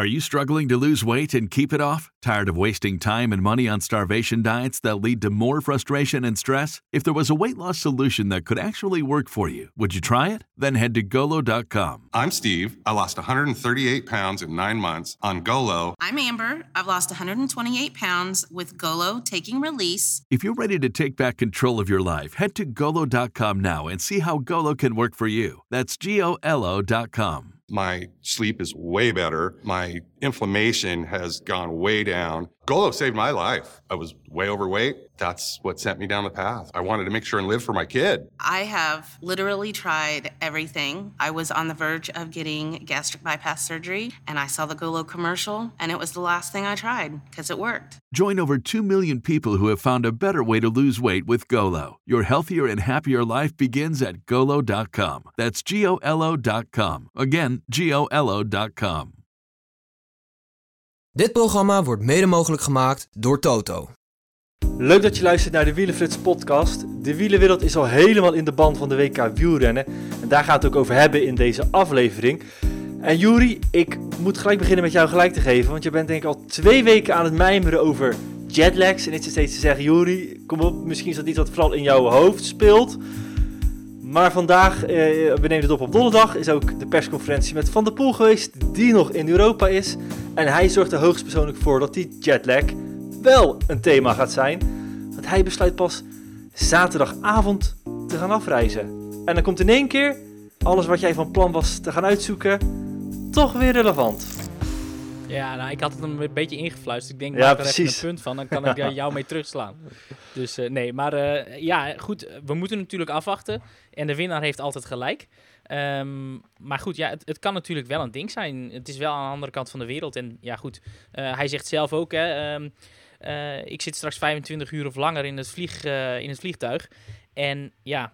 Are you struggling to lose weight and keep it off? Tired of wasting time and money on starvation diets that lead to more frustration and stress? If there was a weight loss solution that could actually work for you, would you try it? Then head to golo.com. I'm Steve. I lost 138 pounds in nine months on Golo. I'm Amber. I've lost 128 pounds with Golo taking release. If you're ready to take back control of your life, head to golo.com now and see how Golo can work for you. That's G O L O.com. My sleep is way better. My inflammation has gone way down. Golo saved my life. I was way overweight. That's what sent me down the path. I wanted to make sure and live for my kid. I have literally tried everything. I was on the verge of getting gastric bypass surgery, and I saw the Golo commercial, and it was the last thing I tried because it worked. Join over 2 million people who have found a better way to lose weight with Golo. Your healthier and happier life begins at golo.com. That's G O L O.com. Again, G O L O.com. Dit programma wordt mede mogelijk gemaakt door Toto. Leuk dat je luistert naar de Wielenflits podcast. De wielenwereld is al helemaal in de band van de WK wielrennen. En daar gaat het ook over hebben in deze aflevering. En Juri, ik moet gelijk beginnen met jou gelijk te geven. Want je bent denk ik al twee weken aan het mijmeren over jetlags. En is er steeds te zeggen, Juri, kom op, misschien is dat iets wat vooral in jouw hoofd speelt. Maar vandaag, eh, we nemen het op op donderdag, is ook de persconferentie met Van der Poel geweest, die nog in Europa is. En hij zorgt er hoogstpersoonlijk voor dat die jetlag wel een thema gaat zijn. Want hij besluit pas zaterdagavond te gaan afreizen. En dan komt in één keer alles wat jij van plan was te gaan uitzoeken, toch weer relevant. Ja, nou, ik had het hem een beetje ingefluisterd. Ik denk, Ja, maak er even een punt van, dan kan ik jou mee terugslaan. Dus eh, nee, maar eh, ja, goed, we moeten natuurlijk afwachten. En de winnaar heeft altijd gelijk. Ehm, maar goed, ja, het, het kan natuurlijk wel een ding zijn. Het is wel aan de andere kant van de wereld. En ja, goed, eh, hij zegt zelf ook, hè, ehm, eh, ik zit straks 25 uur of langer in het, vlieg, in het vliegtuig. En ja,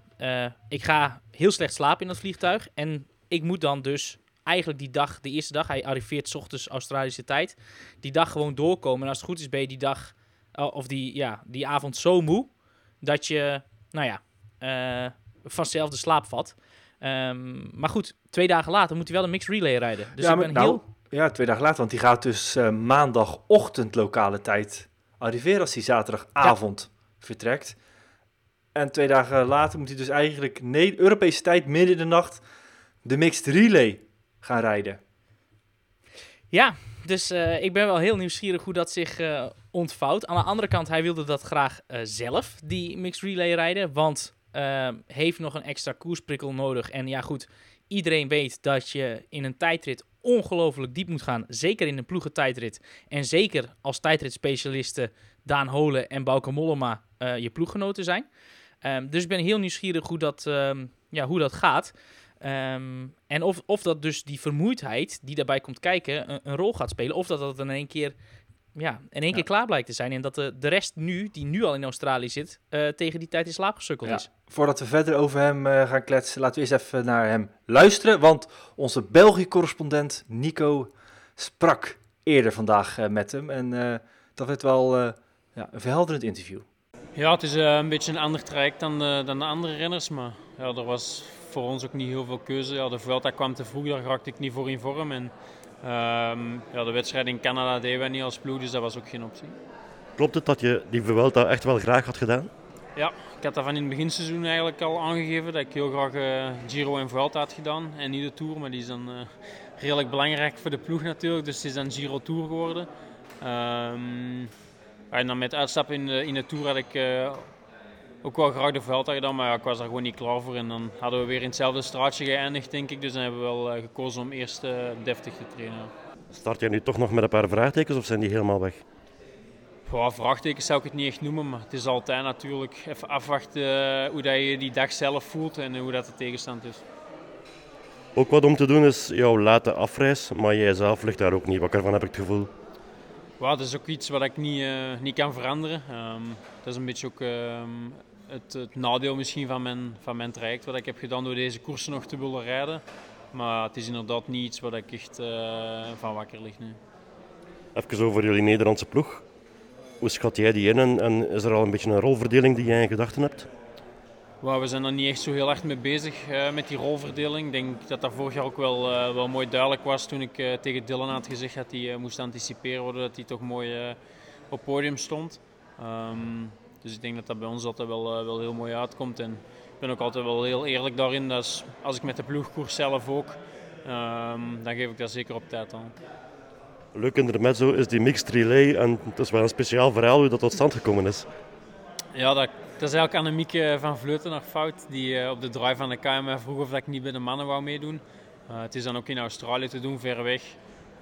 ik ga heel slecht slapen in dat vliegtuig. En ik moet dan dus eigenlijk die dag, de eerste dag, hij arriveert 's ochtends Australische tijd, die dag gewoon doorkomen. En als het goed is, ben je die dag, oh, of die, ja, die avond zo moe, dat je, nou ja, eh, vanzelf de slaap vat. Ehm, maar goed, twee dagen later moet hij wel een mixed relay rijden. Dus Ja, ik ben nou, heel... Ja, twee dagen later, want die gaat dus eh, maandagochtend lokale tijd arriveren als hij zaterdagavond vertrekt. En twee dagen later moet hij dus eigenlijk Europese tijd midden in de nacht de mixed relay rijden. Ja, dus eh, ik ben wel heel nieuwsgierig hoe dat zich eh, ontvouwt. Aan de andere kant, hij wilde dat graag eh, zelf, die mixed relay rijden. Want eh, heeft nog een extra koersprikkel nodig. En ja, goed, iedereen weet dat je in een tijdrit ongelooflijk diep moet gaan. Zeker in een ploegentijdrit. En zeker als tijdritspecialisten Daan Holen en Bauke Mollema je ploeggenoten zijn. Ehm, dus ik ben heel nieuwsgierig hoe dat, ehm, ja, hoe dat gaat. Ehm, en of, of dat dus die vermoeidheid die daarbij komt kijken een, een rol gaat spelen. Of dat dat in één keer, ja, in één keer klaar blijkt te zijn. En dat de, de rest nu, die nu al in Australië zit, eh, tegen die tijd in slaap gesukkeld Ja. is. Voordat we verder over hem eh, gaan kletsen, laten we eerst even naar hem luisteren. Want onze België-correspondent Nico sprak eerder vandaag eh, met hem. En eh, dat werd wel eh, ja, een verhelderend interview. Ja, het is een beetje een ander traject dan de, dan de andere renners, maar ja, er was voor ons ook niet heel veel keuze. Ja, de Vuelta kwam te vroeg, daar raakte ik niet voor in vorm. En ehm, ja, de wedstrijd in Canada deden wij niet als ploeg, dus dat was ook geen optie. Klopt het dat je die Vuelta echt wel graag had gedaan? Ja, ik had dat van in het beginseizoen eigenlijk al aangegeven, dat ik heel graag eh, Giro en Vuelta had gedaan en niet de Tour. Maar die is dan eh, redelijk belangrijk voor de ploeg natuurlijk, dus het is dan Giro Tour geworden. Ehm, en dan met uitstappen in de, in de Tour had ik eh, ook wel graag de Vuelta gedaan, maar ja, ik was daar gewoon niet klaar voor. En dan hadden we weer in hetzelfde straatje geëindigd, denk ik. Dus dan hebben we wel eh, gekozen om eerst eh, deftig te trainen. Start jij nu toch nog met een paar vraagtekens of zijn die helemaal weg? Vraagtekens zou ik het niet echt noemen, maar het is altijd natuurlijk even afwachten eh, hoe dat je die dag zelf voelt en hoe dat de tegenstand is. Ook wat om te doen is jouw late afreis, maar jij zelf ligt daar ook niet wakker van, heb ik het gevoel. Dat is ook iets wat ik niet, niet kan veranderen. Ehm, dat is een beetje ook ehm, het, het nadeel misschien van mijn, van mijn traject wat ik heb gedaan door deze koersen nog te willen rijden. Maar het is inderdaad niet iets wat ik echt eh, van wakker lig. Nee. Even over jullie Nederlandse ploeg. Hoe schat jij die in en, en is er al een beetje een rolverdeling die jij in gedachten hebt? Maar we zijn er niet echt zo heel erg mee bezig uh, met die rolverdeling. Ik denk dat dat vorig jaar ook wel, uh, wel mooi duidelijk was toen ik uh, tegen Dylan had gezegd dat hij moest anticiperen worden, dat hij toch mooi op podium stond. Um, dus ik denk dat dat bij ons altijd wel, wel heel mooi uitkomt. En ik ben ook altijd wel heel eerlijk daarin. Dat als ik met de ploegkoers zelf ook, um, dan geef ik dat zeker op tijd aan. Leuk in de mezzo is die mixed relay en het is wel een speciaal verhaal hoe dat tot stand gekomen is. Ja, dat, dat is eigenlijk Annemieke van Vleuten nog fout. Die uh, op de drive van de KMF vroeg of ik niet bij de mannen wou meedoen. Uh, het is dan ook in Australië te doen, ver weg.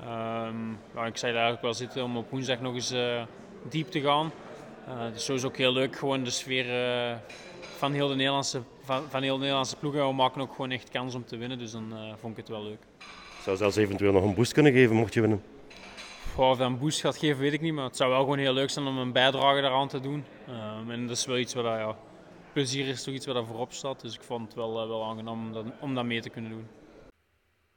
Um, nou, ik zei daar eigenlijk wel zitten om op woensdag nog eens uh, diep te gaan. Dus zo is ook heel leuk, gewoon de sfeer van heel de Nederlandse, van, van heel de Nederlandse ploegen. We maken ook gewoon echt kans om te winnen, dus dan vond ik het wel leuk. Zou zelfs eventueel nog een boost kunnen geven mocht je winnen? of dat een boost gaat geven, weet ik niet. Maar het zou wel gewoon heel leuk zijn om een bijdrage daaraan te doen. Um, en dat is wel iets wat ja, plezier is toch iets wat voorop staat. Dus ik vond het wel, uh, wel aangenaam om dat, om dat mee te kunnen doen.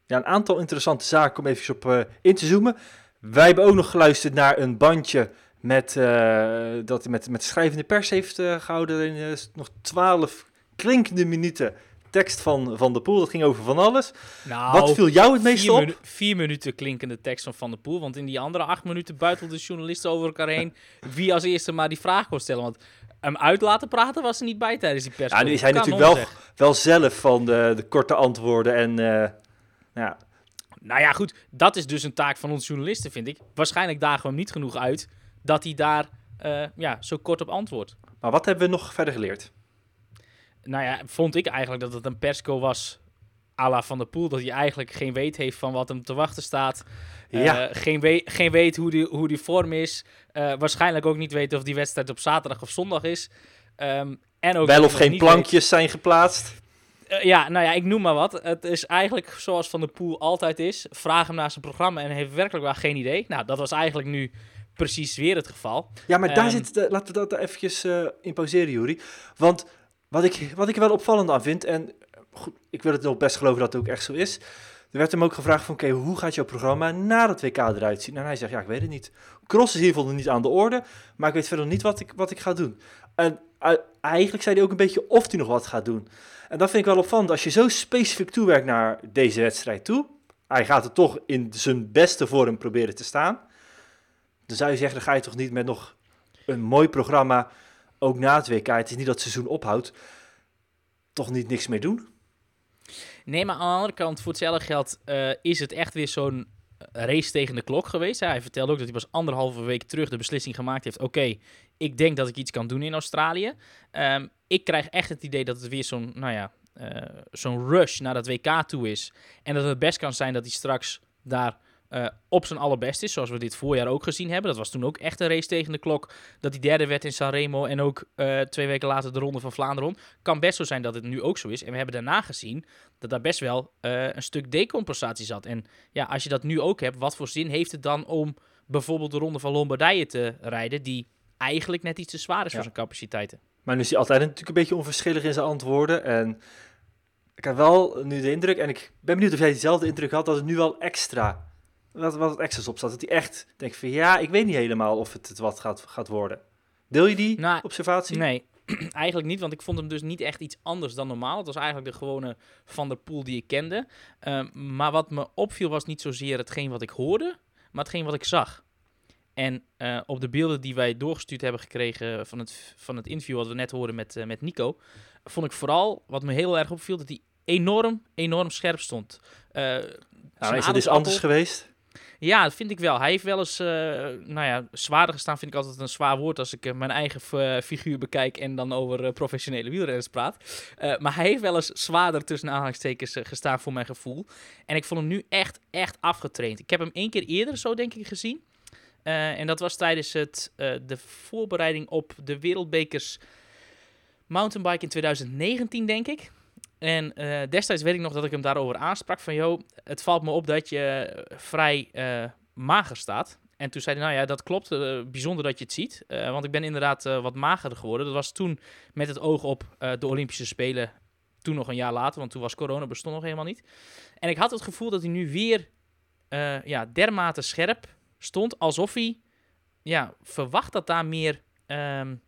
Ja, een aantal interessante zaken om even op uh, in te zoomen. Wij hebben ook nog geluisterd naar een bandje met, uh, dat met, met schrijvende pers heeft gehouden. In nog twaalf klinkende minuten tekst van Van der Poel. Dat ging over van alles. Nou, Wat viel jou het meest op? vier minuten klinkende tekst van Van der Poel. Want in die andere acht minuten buitelden de journalisten over elkaar heen... wie als eerste maar die vraag kon stellen. Want hem uit laten praten was er niet bij tijdens die pers. Ja, nu is hij natuurlijk wel, wel zelf van de, de korte antwoorden en... Ja. Nou ja, goed. Dat is dus een taak van ons journalisten, vind ik. Waarschijnlijk dagen we hem niet genoeg uit dat hij daar uh, ja, zo kort op antwoordt. Maar wat hebben we nog verder geleerd? nou ja, vond ik eigenlijk dat het een persco was à la Van der Poel. Dat hij eigenlijk geen weet heeft van wat hem te wachten staat. Ja. Uh, geen, we geen weet hoe die, hoe die vorm is. Uh, waarschijnlijk ook niet weet of die wedstrijd op zaterdag of zondag is. Um, en ook Wel of geen plankjes weet... zijn geplaatst. Uh, ja, nou ja, ik noem maar wat. Het is eigenlijk zoals Van der Poel altijd is. Vraag hem naar zijn programma en heeft werkelijk wel geen idee. Nou, dat was eigenlijk nu precies weer het geval. Ja, maar daar ehm, zit... De, laten we dat eventjes in pauzeren, Juri. Want wat ik, wat ik er wel opvallend aan vind, en goed, ik wil het nog best geloven dat het ook echt zo is. Er werd hem ook gevraagd van, oké, hoe gaat jouw programma na het WK eruit zien? En hij zegt, ja, ik weet het niet. Cross is geval niet aan de orde, maar ik weet verder niet wat ik, wat ik ga doen. En uh, eigenlijk zei hij ook een beetje of hij nog wat gaat doen. En dat vind ik wel opvallend. Als je zo specifiek toewerkt naar deze wedstrijd toe, hij gaat er toch in zijn beste vorm proberen te staan. Dan zou je zeggen, dan ga je toch niet met nog een mooi programma ook na het WK, het is niet dat het seizoen ophoudt, toch niet niks meer doen? Nee, maar aan de andere kant, voor hetzelfde geld uh, is het echt weer zo'n race tegen de klok geweest. Hij vertelde ook dat hij pas anderhalve week terug de beslissing gemaakt heeft. Oké, ik denk dat ik iets kan doen in Australië. Um, ik krijg echt het idee dat het weer zo'n, nou ja, uh, zo'n rush naar dat WK toe is. En dat het best kan zijn dat hij straks daar uh, op zijn allerbest is, zoals we dit voorjaar ook gezien hebben. Dat was toen ook echt een race tegen de klok. Dat hij derde werd in Sanremo en ook uh, twee weken later de Ronde van Vlaanderen. Kan best zo zijn dat het nu ook zo is. En we hebben daarna gezien dat daar best wel uh, een stuk decompensatie zat. En ja, als je dat nu ook hebt, wat voor zin heeft het dan om bijvoorbeeld de Ronde van Lombardije te rijden, die eigenlijk net iets te zwaar is ja. voor zijn capaciteiten. Maar nu is hij altijd natuurlijk een beetje onverschillig in zijn antwoorden. En ik heb wel nu de indruk, en ik ben benieuwd of jij diezelfde indruk had, dat het nu wel extra wat, wat het extra's op staat. Dat hij echt denkt van ja, ik weet niet helemaal of het, het wat gaat, gaat worden. Deel je die nou, observatie? Nee, eigenlijk niet, want ik vond hem dus niet echt iets anders dan normaal. Het was eigenlijk de gewone Van der Poel die ik kende. Um, maar wat me opviel was niet zozeer hetgeen wat ik hoorde, maar hetgeen wat ik zag. En uh, op de beelden die wij doorgestuurd hebben gekregen van het, van het interview wat we net hoorden met, uh, met Nico, vond ik vooral, wat me heel erg opviel, dat hij enorm, enorm scherp stond. Uh, nou, is het dus anders geweest? Ja, dat vind ik wel. Hij heeft wel eens, uh, nou ja, zwaarder gestaan vind ik altijd een zwaar woord als ik uh, mijn eigen uh, figuur bekijk en dan over professionele wielrenners praat. maar hij heeft wel eens zwaarder tussen aanhalingstekens gestaan voor mijn gevoel. En ik vond hem nu echt, echt afgetraind. Ik heb hem één keer eerder zo denk ik gezien. en dat was tijdens het, de voorbereiding op de wereldbekers mountainbike in 2019 denk ik. En uh, destijds weet ik nog dat ik hem daarover aansprak van, joh, het valt me op dat je vrij uh, mager staat. En toen zei hij, nou ja, dat klopt, uh, bijzonder dat je het ziet. want ik ben inderdaad wat magerder geworden. Dat was toen met het oog op de Olympische Spelen, toen nog een jaar later, want toen was corona, bestond nog helemaal niet. En ik had het gevoel dat hij nu weer ja, dermate scherp stond, alsof hij ja, verwacht dat daar meer, um,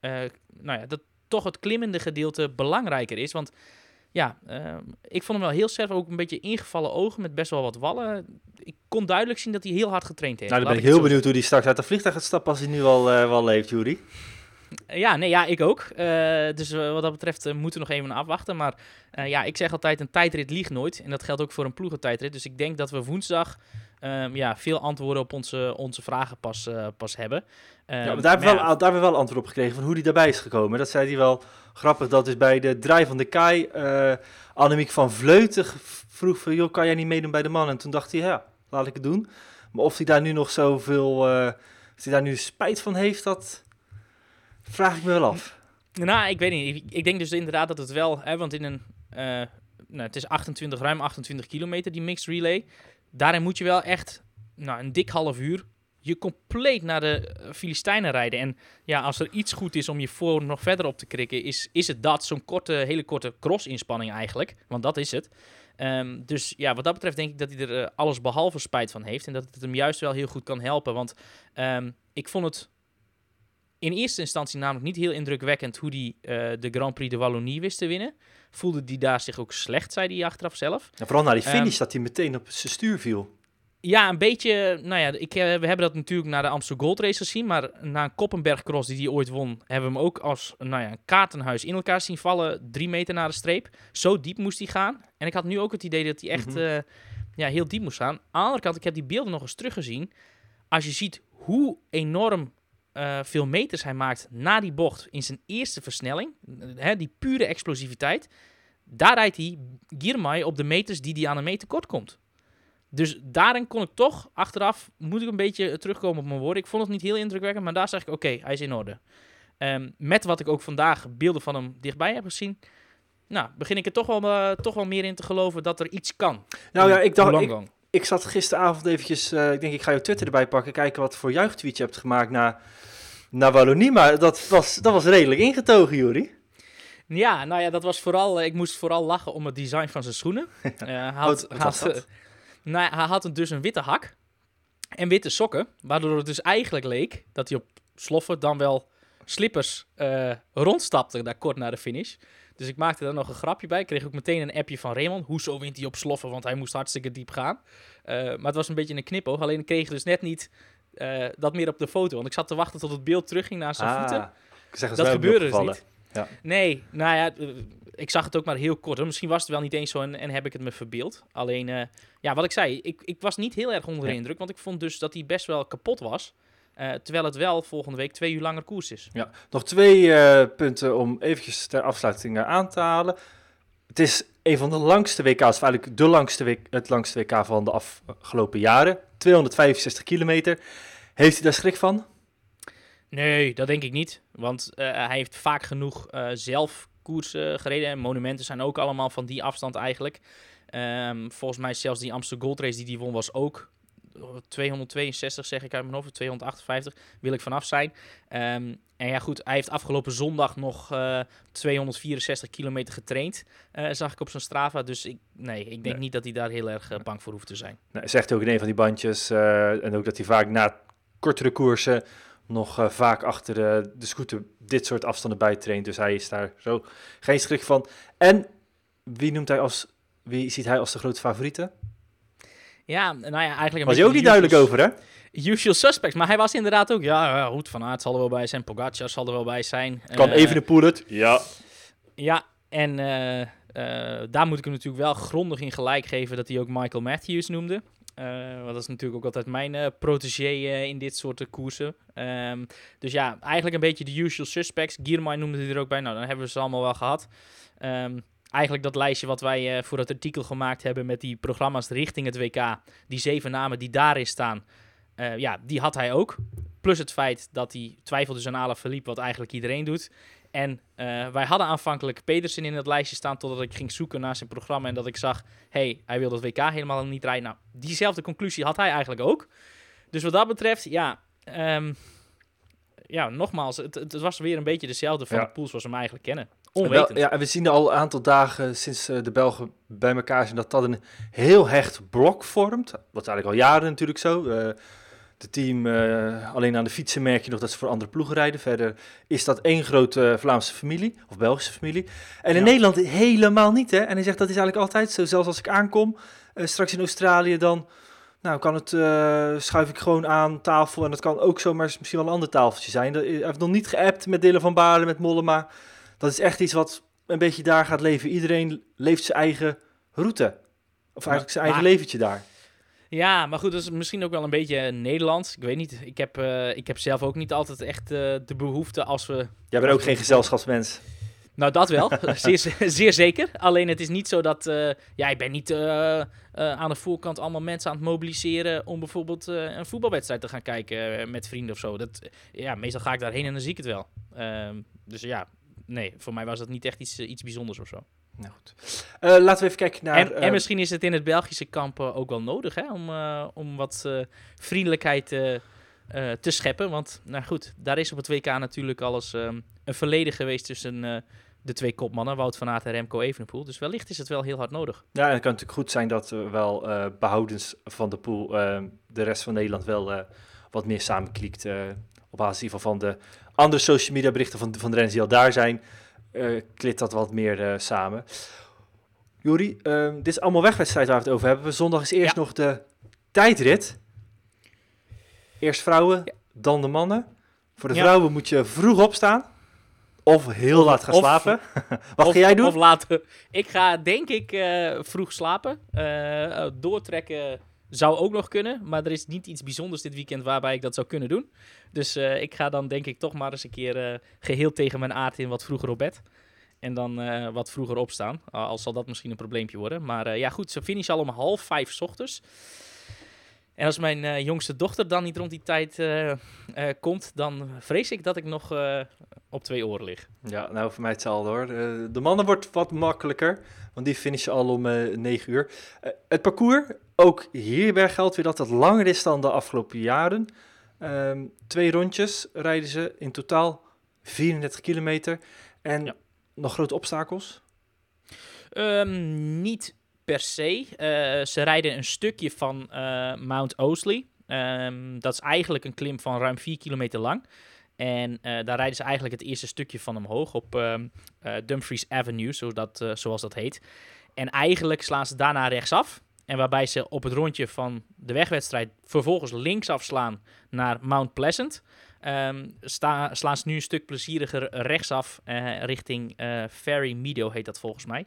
nou ja, dat, toch het klimmende gedeelte belangrijker is. Want ja, ehm, ik vond hem wel heel sterk. Ook een beetje ingevallen ogen met best wel wat wallen. Ik kon duidelijk zien dat hij heel hard getraind heeft. Nou, dan ben ik heel benieuwd hoe die straks uit de vliegtuig gaat stappen als hij nu al eh, wel leeft, Jury. Ja, nee, ja, ik ook. Eh, dus eh, wat dat betreft eh, moeten we nog even afwachten. Maar eh, ja, ik zeg altijd, een tijdrit liegt nooit. En dat geldt ook voor een ploegentijdrit. Dus ik denk dat we woensdag ehm, ja, veel antwoorden op onze, onze vragen pas, eh, pas hebben. Ehm, Ja, maar daar hebben, we wel, daar wel antwoord op gekregen van hoe hij daarbij is gekomen. Dat zei hij wel grappig. Dat is bij de draai van de Kai. eh Annemiek van Vleuten vroeg van, joh, kan jij niet meedoen bij de man? En toen dacht hij, ja, laat ik het doen. Maar of hij daar nu nog zoveel, eh of hij daar nu spijt van heeft, dat vraag ik me wel af. Nou, ik weet niet. Ik, denk dus inderdaad dat het wel, hè, want in een, eh, nou, het is 28, ruim 28 kilometer die mixed relay. Daarin moet je wel echt, nou, een dik half uur, je compleet naar de eh, Filistijnen rijden. En ja, als er iets goed is om je voor nog verder op te krikken, is, is het dat. Zo'n korte, hele korte cross-inspanning eigenlijk. Want dat is het. Ehm, dus ja, wat dat betreft denk ik dat hij er eh, alles behalve spijt van heeft. En dat het hem juist wel heel goed kan helpen. Want ehm, ik vond het in eerste instantie namelijk niet heel indrukwekkend hoe hij eh, de Grand Prix de Wallonie wist te winnen. Voelde hij daar zich ook slecht, zei hij achteraf zelf. En vooral na die finish Ehm, dat hij meteen op zijn stuur viel. Ja, een beetje. Nou ja, ik, eh, we hebben dat natuurlijk na de Amsterdam Gold Race gezien. Maar na een Koppenberg Cross die hij ooit won, hebben we hem ook als nou ja, een kaartenhuis in elkaar zien vallen. Drie meter naar de streep. Zo diep moest hij gaan. En ik had nu ook het idee dat hij echt Mhm. eh, ja, heel diep moest gaan. Aan de andere kant, ik heb die beelden nog eens teruggezien. Als je ziet hoe enorm eh, veel meters hij maakt na die bocht in zijn eerste versnelling. eh, Hè, die pure explosiviteit. Daar rijdt hij Girmay op de meters die hij aan een meter kort komt. Dus daarin kon ik toch, achteraf, moet ik een beetje terugkomen op mijn woorden. Ik vond het niet heel indrukwekkend, maar daar zeg ik, oké, hij is in orde. Ehm, met wat ik ook vandaag beelden van hem dichtbij heb gezien, nou, begin ik er toch wel, eh, toch wel meer in te geloven dat er iets kan. Nou ja, ik dacht, ik. Ik zat gisteravond eventjes, eh, ik denk ik ga je Twitter erbij pakken, kijken wat voor juichtweet je hebt gemaakt naar, naar Wallonie. Maar dat was, dat was redelijk ingetogen, Jury. Ja, nou ja, dat was vooral, eh, ik moest vooral lachen om het design van zijn schoenen. Eh, hij had, Wat- wat had, nou, hij had een- dus een witte hak en witte sokken, waardoor het dus eigenlijk leek dat hij op sloffen dan wel slippers eh, rondstapte daar kort na de finish. Dus ik maakte daar nog een grapje bij. Ik kreeg ook meteen een appje van Raymond. Hoezo wint hij op sloffen? Want hij moest hartstikke diep gaan. Eh, maar het was een beetje een knipoog. Alleen ik kreeg dus net niet eh, dat meer op de foto. Want ik zat te wachten tot het beeld terugging naar zijn voeten. Ah, zeg, Dat gebeurde dus niet. Ja. Nee, nou ja, eh, ik zag het ook maar heel kort. hoor. Misschien was het wel niet eens zo en, en heb ik het me verbeeld. Alleen, ja, wat ik zei, ik, ik was niet heel erg onder de indruk. Want ik vond dus dat hij best wel kapot was. Eh, terwijl het wel volgende week twee uur langer koers is. Ja, nog twee eh, punten om eventjes ter afsluiting eh, aan te halen. Het is een van de langste WK's, of eigenlijk de langste week, het langste WK van de afgelopen jaren. 265 kilometer. Heeft hij daar schrik van? Nee, dat denk ik niet. Want hij heeft vaak genoeg zelf koers eh, gereden. En monumenten zijn ook allemaal van die afstand eigenlijk. Ehm, volgens mij zelfs die Amsterdam Gold Race die hij won was ook 262 zeg ik uit mijn hoofd, of 258 wil ik vanaf zijn. Ehm, en ja goed, hij heeft afgelopen zondag nog eh, 264 kilometer getraind, eh, zag ik op zijn Strava. Dus ik, nee, ik denk Nee. niet dat hij daar heel erg eh, bang voor hoeft te zijn. Hij zegt ook in een van die bandjes, eh, en ook dat hij vaak na kortere koersen nog eh, vaak achter de, de scooter dit soort afstanden bij traint. Dus hij is daar zo geen schrik van. En wie noemt hij als, wie ziet hij als de grote favoriete? Ja, nou ja, eigenlijk een Was je ook niet de duidelijk over, hè? Usual suspects. Maar hij was inderdaad ook, ja, ja goed, Van Aert zal er wel bij zijn. Pogacar zal er wel bij zijn. Kan Eh, even de poel het? Ja. Ja, en eh, eh, daar moet ik hem natuurlijk wel grondig in gelijk geven dat hij ook Michael Matthews noemde. Eh, want dat is natuurlijk ook altijd mijn eh protégé in dit soort koersen. Ehm, dus ja, eigenlijk een beetje de usual suspects. Giermai noemde hij er ook bij. Nou, dan hebben we ze allemaal wel gehad. Ehm, eigenlijk dat lijstje wat wij eh, voor het artikel gemaakt hebben met die programma's richting het WK. Die zeven namen die daarin staan. eh, ja, die had hij ook. Plus het feit dat hij twijfelde aan Alain Philippe, wat eigenlijk iedereen doet. En eh, wij hadden aanvankelijk Pedersen in het lijstje staan totdat ik ging zoeken naar zijn programma en dat ik zag, hey, hij wil dat WK helemaal niet rijden. Nou, diezelfde conclusie had hij eigenlijk ook. Dus wat dat betreft, ja, ehm, ja nogmaals, het, het was weer een beetje dezelfde van Ja. de pools zoals we hem eigenlijk kennen. Wel, Onwetend. ja, en we zien al een aantal dagen sinds eh, de Belgen bij elkaar zijn dat dat een heel hecht blok vormt. Dat is eigenlijk al jaren natuurlijk zo. Eh, de team, eh, alleen aan de fietsen merk je nog dat ze voor andere ploegen rijden. Verder is dat één grote Vlaamse familie, of Belgische familie. En in Ja. Nederland helemaal niet, hè. En hij zegt dat is eigenlijk altijd zo. Zelfs als ik aankom, eh, straks in Australië, dan nou, kan het, eh, schuif ik gewoon aan tafel. En dat kan ook zomaar misschien wel een ander tafeltje zijn. Hij heeft nog niet geappt met Dylan van Baarle, met Mollema. Dat is echt iets wat een beetje daar gaat leven. Iedereen leeft zijn eigen route. Of eigenlijk zijn eigen maar- leventje daar. Ja, maar goed, dat is misschien ook wel een beetje Nederlands. Ik weet niet. Ik heb, eh, ik heb zelf ook niet altijd echt eh, de behoefte als we Jij bent ook geen gezelschapsmens. Nou, dat wel. zeer, zeer zeker. Alleen het is niet zo dat... eh, ja, ik ben niet aan de voorkant allemaal mensen aan het mobiliseren... om bijvoorbeeld een voetbalwedstrijd te gaan kijken met vrienden of zo. Dat, ja, meestal ga ik daarheen en dan zie ik het wel. Ehm, dus ja, nee, voor mij was dat niet echt iets, eh, iets bijzonders of zo. Nou goed. Eh, laten we even kijken naar... en, en eh, misschien is het in het Belgische kamp eh, ook wel nodig hè, om, om wat vriendelijkheid te scheppen. Want nou goed, daar is op het WK natuurlijk alles ehm, een verleden geweest tussen de twee kopmannen, Wout van Aert en Remco Evenepoel. Dus wellicht is het wel heel hard nodig. Ja, en het kan natuurlijk goed zijn dat we wel eh, behoudens van de pool eh, de rest van Nederland wel wat meer samenkliekt. eh, op basis van de andere social media berichten van, van de renners die al daar zijn, eh klit dat wat meer eh, samen. Juri, eh, dit is allemaal wegwedstrijd waar we het over hebben. Zondag is eerst Ja. nog de tijdrit. Eerst vrouwen, dan de mannen. Voor de Ja. vrouwen moet je vroeg opstaan. Of heel laat gaan of- slapen. Wat of, ga jij doen? Of later. Ik ga denk ik eh, vroeg slapen. Doortrekken zou ook nog kunnen. Maar er is niet iets bijzonders dit weekend waarbij ik dat zou kunnen doen. Dus eh, ik ga dan denk ik toch maar eens een keer eh, geheel tegen mijn aard in wat vroeger op bed. En dan eh, wat vroeger opstaan. Al al zal dat misschien een probleempje worden. Maar ja goed, ze finishen al om half vijf ochtends. En als mijn eh, jongste dochter dan niet rond die tijd eh, eh, komt, dan vrees ik dat ik nog op twee oren lig. Ja, nou voor mij hetzelfde hoor. De mannen wordt wat makkelijker, want die finishen al om eh 9 uur. Het parcours, ook hierbij geldt weer dat het langer is dan de afgelopen jaren. Ehm, twee rondjes rijden ze, in totaal 34 kilometer. En Ja. nog grote obstakels. Ehm, niet per se. Eh, ze rijden een stukje van eh, Mount Osley. Ehm, dat is eigenlijk een klim van ruim 4 kilometer lang. En eh, daar rijden ze eigenlijk het eerste stukje van omhoog op ehm, eh, Dumfries Avenue, zoals dat heet. En eigenlijk slaan ze daarna rechtsaf. En waarbij ze op het rondje van de wegwedstrijd vervolgens linksaf slaan naar Mount Pleasant. Ehm, sta, slaan ze nu een stuk plezieriger rechtsaf eh, richting eh, Ferry Meadow, heet dat volgens mij.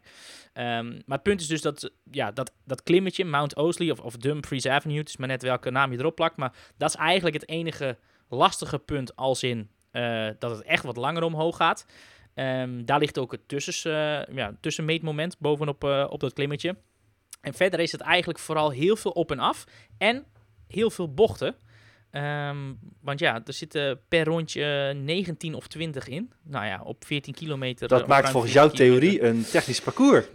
Ehm, maar het punt is dus dat, ja, dat, dat klimmetje, Mount Osley of, of Dumfries Avenue, het is maar net welke naam je erop plakt, maar dat is eigenlijk het enige lastige punt als in eh, dat het echt wat langer omhoog gaat. Ehm, daar ligt ook het tussen, eh, ja, tussenmeetmoment bovenop op dat klimmetje. En verder is het eigenlijk vooral heel veel op en af en heel veel bochten. Ehm, want ja, er zitten per rondje 19 of 20 in. Nou ja, op 14 kilometer. Dat of maakt volgens 14 jouw kilometer. theorie een technisch parcours.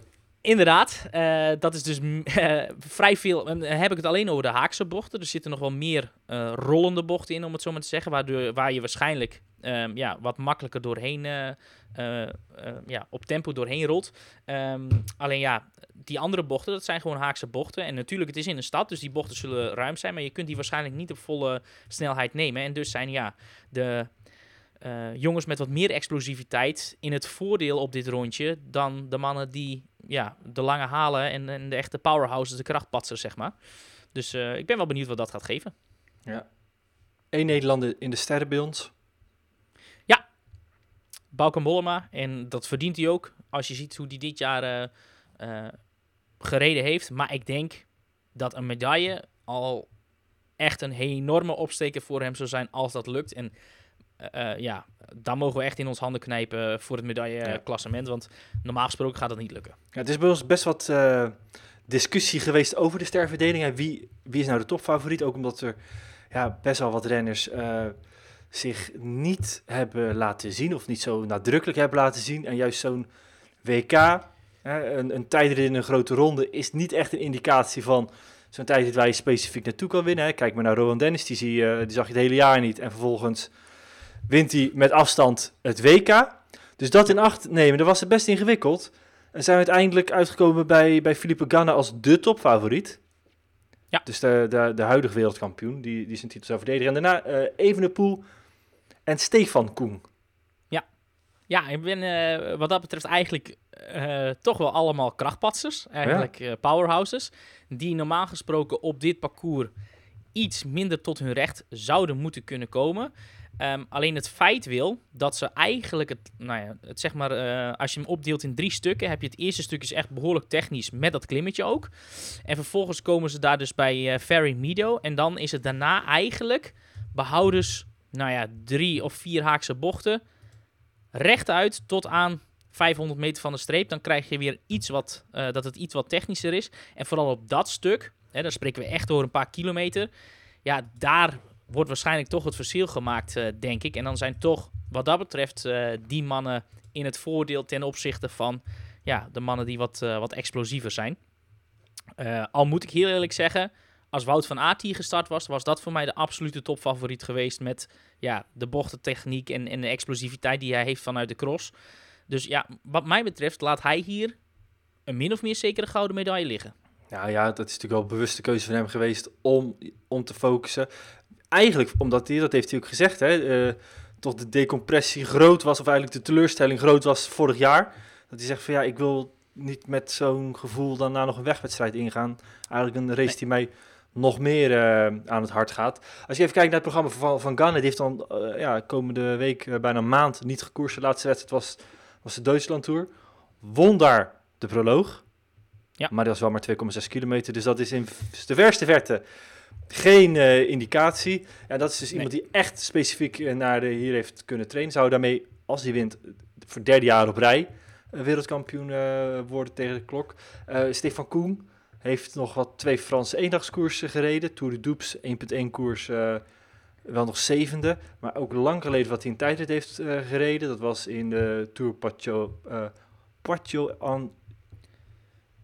Inderdaad, eh, dat is dus mm, eh, vrij veel. En dan heb ik het alleen over de haakse bochten. Er zitten nog wel meer eh, rollende bochten in, om het zo maar te zeggen. Waardoor, waar je waarschijnlijk ehm, ja, wat makkelijker doorheen, eh, eh, eh, ja, op tempo doorheen rolt. Ehm, alleen ja, die andere bochten, dat zijn gewoon haakse bochten. En natuurlijk, het is in een stad, dus die bochten zullen ruim zijn. Maar je kunt die waarschijnlijk niet op volle snelheid nemen. En dus zijn ja, de jongens met wat meer explosiviteit in het voordeel op dit rondje dan de mannen die ja, de lange halen en, de echte powerhouses, de krachtpatsen, zeg maar. Dus ik ben wel benieuwd wat dat gaat geven. Eén Nederlander in de sterren bij ons. Bauke Mollema, en dat verdient hij ook, als je ziet hoe hij dit jaar eh, eh, gereden heeft. Maar ik denk dat een medaille al echt een enorme opsteker voor hem zou zijn als dat lukt. En eh, ja, dan mogen we echt in ons handen knijpen voor het medailleklassement, want normaal gesproken gaat dat niet lukken. Ja, het is bij ons best wat discussie geweest over de sterverdeling. En wie, wie is nou de topfavoriet? Ook omdat er ja, best wel wat renners zich niet hebben laten zien. Of niet zo nadrukkelijk hebben laten zien. En juist zo'n WK, hè, een, een tijdrit in een grote ronde, is niet echt een indicatie van zo'n tijdrit waar je specifiek naartoe kan winnen. Hè. Kijk maar naar Rowan Dennis, die, zie, je- die zag je het hele jaar niet. En vervolgens wint hij met afstand het WK. Dus dat in acht nemen, dat was het best ingewikkeld. En zijn we uiteindelijk uitgekomen bij, bij Philippe Ganna als de topfavoriet. Ja. Dus de, de, de huidige wereldkampioen, die, die zijn titel zou verdedigen. En daarna eh Evenepoel en Stefan Koen. Ja, ik ben eh, wat dat betreft eigenlijk eh, toch wel allemaal krachtpatsers. Eigenlijk eh, powerhouses. Die normaal gesproken op dit parcours iets minder tot hun recht zouden moeten kunnen komen. Ehm, alleen het feit wil dat ze eigenlijk het, nou ja, het zeg maar, als je hem opdeelt in drie stukken, heb je het eerste stuk is echt behoorlijk technisch met dat klimmetje ook. En vervolgens komen ze daar dus bij eh Ferry Meadow. En dan is het daarna eigenlijk behoudens, nou ja, drie of vier haakse bochten rechtuit tot aan 500 meter van de streep. Dan krijg je weer iets wat, eh, dat het iets wat technischer is. En vooral op dat stuk, hè, daar spreken we echt door een paar kilometer. Ja, daar wordt waarschijnlijk toch het verschil gemaakt, eh, denk ik. En dan zijn toch, wat dat betreft, eh, die mannen in het voordeel ten opzichte van ja, de mannen die wat, wat explosiever zijn. Al moet ik heel eerlijk zeggen, als Wout van Aert hier gestart was, was dat voor mij de absolute topfavoriet geweest met ja, de bochtentechniek en, en de explosiviteit die hij heeft vanuit de cross. Dus ja, wat mij betreft laat hij hier een min of meer zekere gouden medaille liggen. Nou ja, dat is natuurlijk wel een bewuste keuze van hem geweest om, om te focussen. Eigenlijk omdat hij, dat heeft hij ook gezegd, hè, eh, toch de decompressie groot was, of eigenlijk de teleurstelling groot was vorig jaar. Dat hij zegt van ja, ik wil niet met zo'n gevoel daarna nog een wegwedstrijd ingaan. Eigenlijk een race die mij nog meer eh, aan het hart gaat. Als je even kijkt naar het programma van, van Ghana, die heeft dan eh, ja, komende week eh, bijna een maand niet gekoerst. De laatste wedstrijd was, was de Duitsland Tour. Won daar de proloog. Ja. Maar dat was wel maar 2,6 kilometer. Dus dat is in de verste verte geen indicatie. En dat is dus Nee. iemand die echt specifiek naar de, hier heeft kunnen trainen. Zou daarmee, als hij wint, voor derde jaar op rij wereldkampioen worden tegen de klok. Stefan Koen heeft nog wat twee Franse eendagskoersen gereden. Tour de Doubs 1.1 koers, eh, wel nog zevende. Maar ook lang geleden wat hij in tijdrit heeft eh, gereden. Dat was in de Tour Poitou en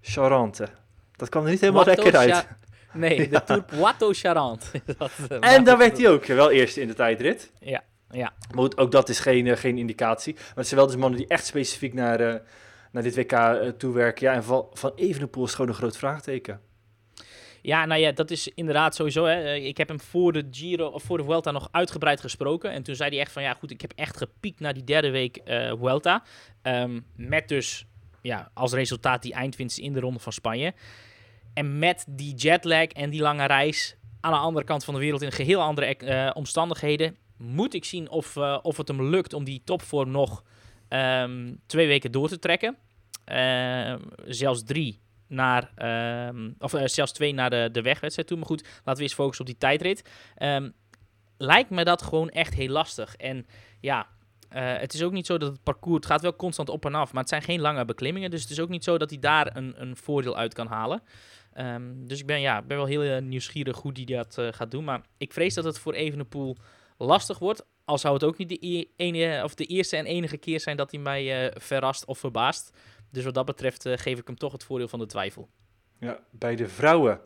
Charente. Dat kwam er niet helemaal lekker uit. Cha- Nee, de. Tour Poitou Charente. Dat, En daar werd hij ook wel eerst in de tijdrit. Ja, ja. Maar ook dat is geen, geen indicatie. Maar het zijn wel dus mannen die echt specifiek naar, naar dit WK eh, toewerken. Ja, en van, van Evenepoel is gewoon een groot vraagteken. Ja, nou ja, dat is inderdaad sowieso. Hè. Eh, Ik heb hem voor de Giro of voor de Vuelta nog uitgebreid gesproken. En toen zei hij echt van ja, goed, ik heb echt gepiekt naar die derde week eh Vuelta. Ehm, met dus ja, als resultaat die eindwinst in de ronde van Spanje. En met die jetlag en die lange reis aan de andere kant van de wereld in geheel andere omstandigheden. Moet ik zien of, of het hem lukt om die topvorm nog ehm, twee weken door te trekken. Ehm, zelfs drie naar, ehm, of eh, zelfs twee naar de, de wegwedstrijd toe. Maar goed, laten we eens focussen op die tijdrit. Lijkt me dat gewoon echt heel lastig. En ja, eh, het is ook niet zo dat het parcours, het gaat wel constant op en af, maar het zijn geen lange beklimmingen. Dus het is ook niet zo dat hij daar een, een voordeel uit kan halen. Dus ik ben, ja, ben wel heel eh, nieuwsgierig hoe hij dat gaat doen. Maar ik vrees dat het voor Evenepoel lastig wordt. Al zou het ook niet de, ene, of de eerste en enige keer zijn dat hij mij eh, verrast of verbaast. Dus wat dat betreft eh, geef ik hem toch het voordeel van de twijfel. Ja, bij de vrouwen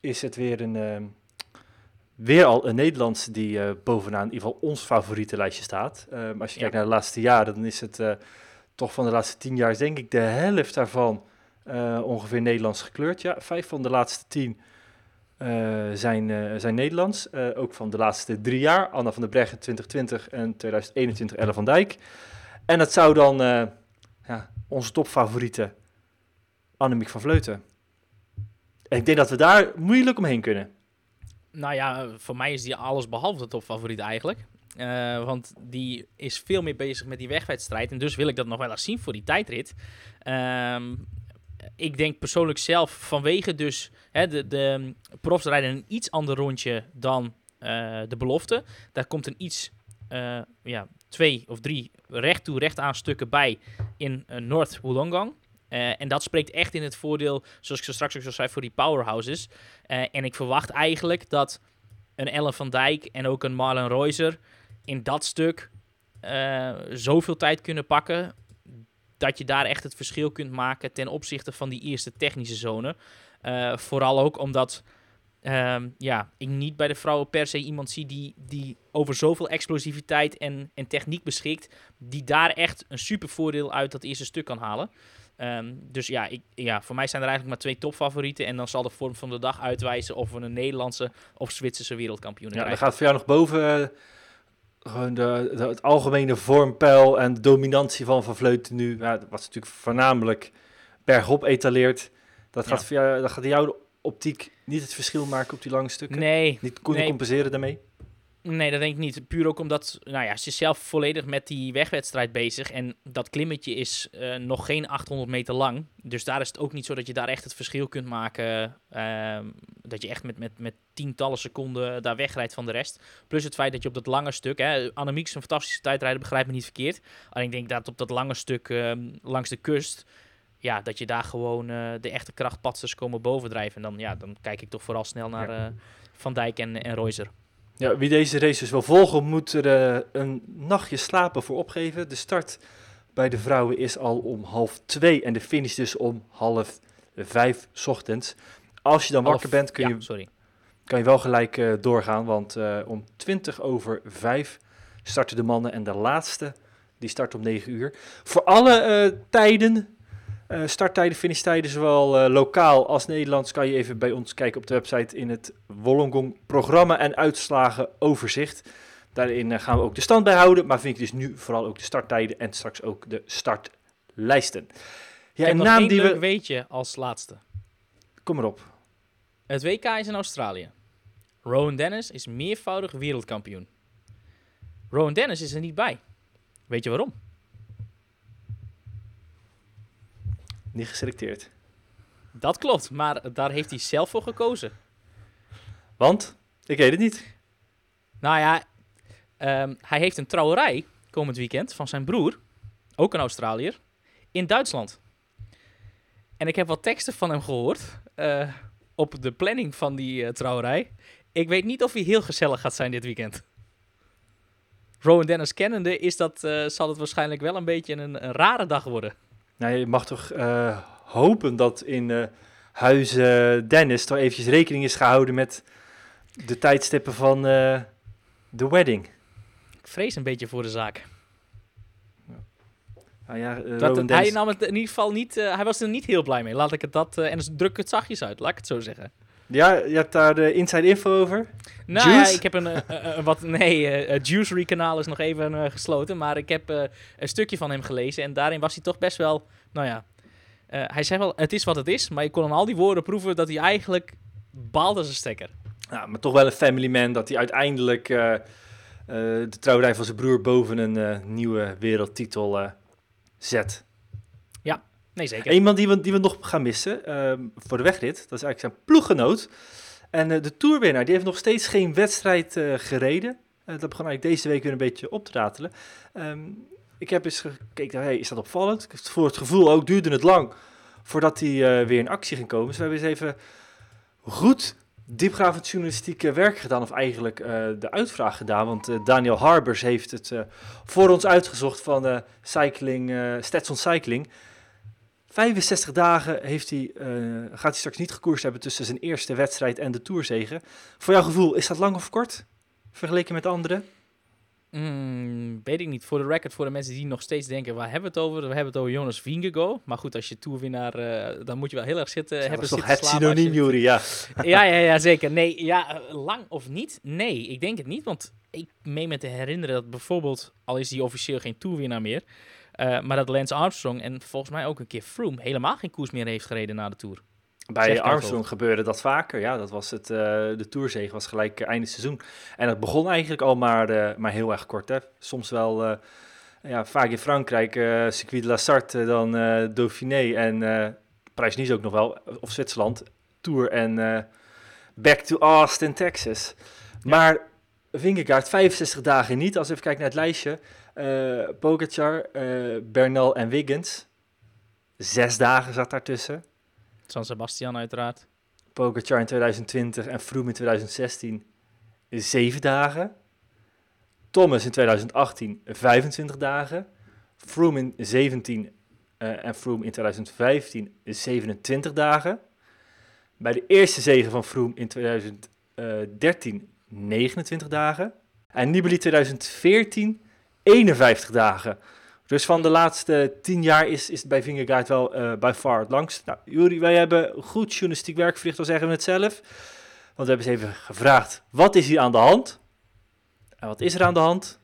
is het weer een... ehm, weer al een Nederlands die eh, bovenaan in ieder geval ons favoriete lijstje staat. Ehm, als je Ja. kijkt naar de laatste jaren, dan is het toch van de laatste tien jaar, denk ik de helft daarvan ongeveer Nederlands gekleurd. Ja, vijf van de laatste tien zijn, eh, zijn Nederlands. Eh, ook van de laatste drie jaar. Anna van der Breggen 2020 en 2021 Elle van Dijk. En dat zou dan eh, ja, onze topfavoriete Annemiek van Vleuten. En ik denk dat we daar moeilijk omheen kunnen. Nou ja, voor mij is die alles behalve de topfavoriet eigenlijk. Eh, want die is veel meer bezig met die wegwedstrijd. En dus wil ik dat nog wel eens zien voor die tijdrit. Ehm, ik denk persoonlijk zelf vanwege dus... Hè, de, de profs rijden een iets ander rondje dan eh, de belofte. Daar komt een iets... eh, ja, twee of drie recht toe, recht aan stukken bij in eh, North Wollongong. En dat spreekt echt in het voordeel, zoals ik zo straks ook zo zei, voor die powerhouses. En ik verwacht eigenlijk dat een Ellen van Dijk en ook een Marlon Reuser in dat stuk zoveel tijd kunnen pakken dat je daar echt het verschil kunt maken ten opzichte van die eerste technische zone. Eh, vooral ook omdat ehm, ja, ik niet bij de vrouwen per se iemand zie die, die over zoveel explosiviteit en, en techniek beschikt, die daar echt een super voordeel uit dat eerste stuk kan halen. Ehm, dus ja, ik, ja, voor mij zijn er eigenlijk maar twee topfavorieten. En dan zal de vorm van de dag uitwijzen of we een Nederlandse of Zwitserse wereldkampioen Ja, dan krijgen. gaat voor jou nog boven eh, gewoon de, de- het algemene vormpeil en de dominantie van Van Vleuten nu. Ja, wat natuurlijk voornamelijk bergop etaleert. Dat gaat, Ja. jou, dat gaat in jouw optiek niet het verschil maken op die lange stukken? Nee, Niet nee. compenseren daarmee? Nee, dat denk ik niet. Puur ook omdat, nou ja, ze is zelf volledig met die wegwedstrijd bezig. En dat klimmetje is eh, nog geen 800 meter lang. Dus daar is het ook niet zo dat je daar echt het verschil kunt maken. ehm, dat je echt met, met, met tientallen seconden daar wegrijdt van de rest. Plus het feit dat je op dat lange stuk, hè, Annemiek is een fantastische tijdrijder, begrijp me niet verkeerd. Alleen ik denk dat op dat lange stuk ehm, langs de kust, ja, dat je daar gewoon eh, de echte krachtpatsters komen bovendrijven. En dan, ja, dan kijk ik toch vooral snel naar eh, Van Dijk en, en Reuser. Ja, wie deze race dus wil volgen, moet er eh, een nachtje slapen voor opgeven. De start bij de vrouwen is al om half twee en de finish dus om half vijf ochtends. Als je dan wakker bent, kun, ja, je, sorry. kan je wel gelijk eh, doorgaan, want eh, om 20 over 5 starten de mannen en de laatste, die start om 9 uur. Voor alle tijden, eh, starttijden, finishtijden, zowel eh, lokaal als Nederlands, kan je even bij ons kijken op de website in het Wollongong programma en uitslagen overzicht. Daarin eh, gaan we ook de stand bijhouden, maar vind ik dus nu vooral ook de starttijden en straks ook de startlijsten. Ja, een naam die we... weetje als laatste. Kom erop. Het WK is in Australië. Rowan Dennis is meervoudig wereldkampioen. Rowan Dennis is er niet bij. Weet je waarom? Niet geselecteerd. Dat klopt, maar daar heeft hij zelf voor gekozen. Want? Ik weet het niet. Nou ja, ehm, hij heeft een trouwerij komend weekend van zijn broer, ook een Australiër, in Duitsland. En ik heb wat teksten van hem gehoord eh, op de planning van die eh, trouwerij. Ik weet niet of hij heel gezellig gaat zijn dit weekend. Rowan Dennis kennende is dat, eh, zal het waarschijnlijk wel een beetje een, een rare dag worden. Nou, je mag toch eh, hopen dat in eh huizen Dennis toch eventjes rekening is gehouden met de tijdstippen van eh, de wedding. Ik vrees een beetje voor de zaak. Nou ja, eh, Dat, hij nam het in ieder geval niet, eh, hij was er niet heel blij mee. Laat ik het dat, eh, en dus druk het zachtjes uit, laat ik het zo zeggen. Ja, je hebt daar de inside info over. Nou Juice? ja, ik heb een, eh, wat, nee, eh, het Juicery kanaal is nog even eh, gesloten, maar ik heb eh, een stukje van hem gelezen en daarin was hij toch best wel, nou ja, eh, hij zei wel, het is wat het is, maar je kon aan al die woorden proeven dat hij eigenlijk baalde als een stekker. Ja, maar toch wel een family man dat hij uiteindelijk eh, eh, de trouwerij van zijn broer boven een eh, nieuwe wereldtitel zet. Nee, zeker. Iemand die we, die we nog gaan missen ehm, voor de wegrit, dat is eigenlijk zijn ploeggenoot. En eh, de toerwinnaar, die heeft nog steeds geen wedstrijd eh, gereden. Eh, dat begon eigenlijk deze week weer een beetje op te ratelen. Ehm, ik heb eens gekeken, hey, is dat opvallend? Voor het gevoel ook, duurde het lang voordat hij weer in actie ging komen. Dus we hebben eens even goed diepgravend journalistieke werk gedaan, of eigenlijk de uitvraag gedaan. Want Daniel Harbers heeft het voor ons uitgezocht van cycling, Stetson Cycling. 65 dagen heeft hij, eh, gaat hij straks niet gekoerst hebben tussen zijn eerste wedstrijd en de Tourzegen. Voor jouw gevoel, is dat lang of kort? Vergeleken met anderen? Mm, weet ik niet. Voor de record, voor de mensen die nog steeds denken, waar hebben we het over? We hebben het over Jonas Vingegaard. Maar goed, als je toerwinnaar, eh dan moet je wel heel erg zitten. dat hebben is toch het synoniem, je- Jury, ja. ja, ja, ja, zeker. Nee, ja, lang of niet? Nee, ik denk het niet. Want ik meen me te herinneren dat bijvoorbeeld, al is hij officieel geen toerwinnaar meer, eh, maar dat Lance Armstrong en volgens mij ook een keer Froome helemaal geen koers meer heeft gereden na de Tour. Bij Armstrong gebeurde dat vaker. Ja, dat was het, eh, de Tourzege was gelijk eh, einde seizoen. En het begon eigenlijk al maar, maar heel erg kort. Hè. Soms wel, ja, vaak in Frankrijk, Circuit de la Sarthe, dan Dauphiné en Parijs-Nice ook nog wel, of Zwitserland, Tour en back to Austin, Texas. Maar Vingegaard 65 dagen niet. Als we even kijken naar het lijstje. Eh Pogacar, eh, Bernal en Wiggins. Zes dagen zat daartussen. San Sebastian uiteraard. Pogacar in 2020 en Froome in 2016 zeven dagen. Thomas in 2018 25 dagen. Froome in 17 eh, en Froome in 2015 27 dagen. Bij de eerste zege van Froome in 2013 29 dagen. En Nibali 2014 51 dagen. Dus van de laatste tien jaar is, is het bij Vingegaard wel uh, by far het langst. Nou, Juri, wij hebben goed journalistiek werk verricht, al zeggen we het zelf. Want we hebben eens even gevraagd, wat is hier aan de hand? En wat is er aan de hand?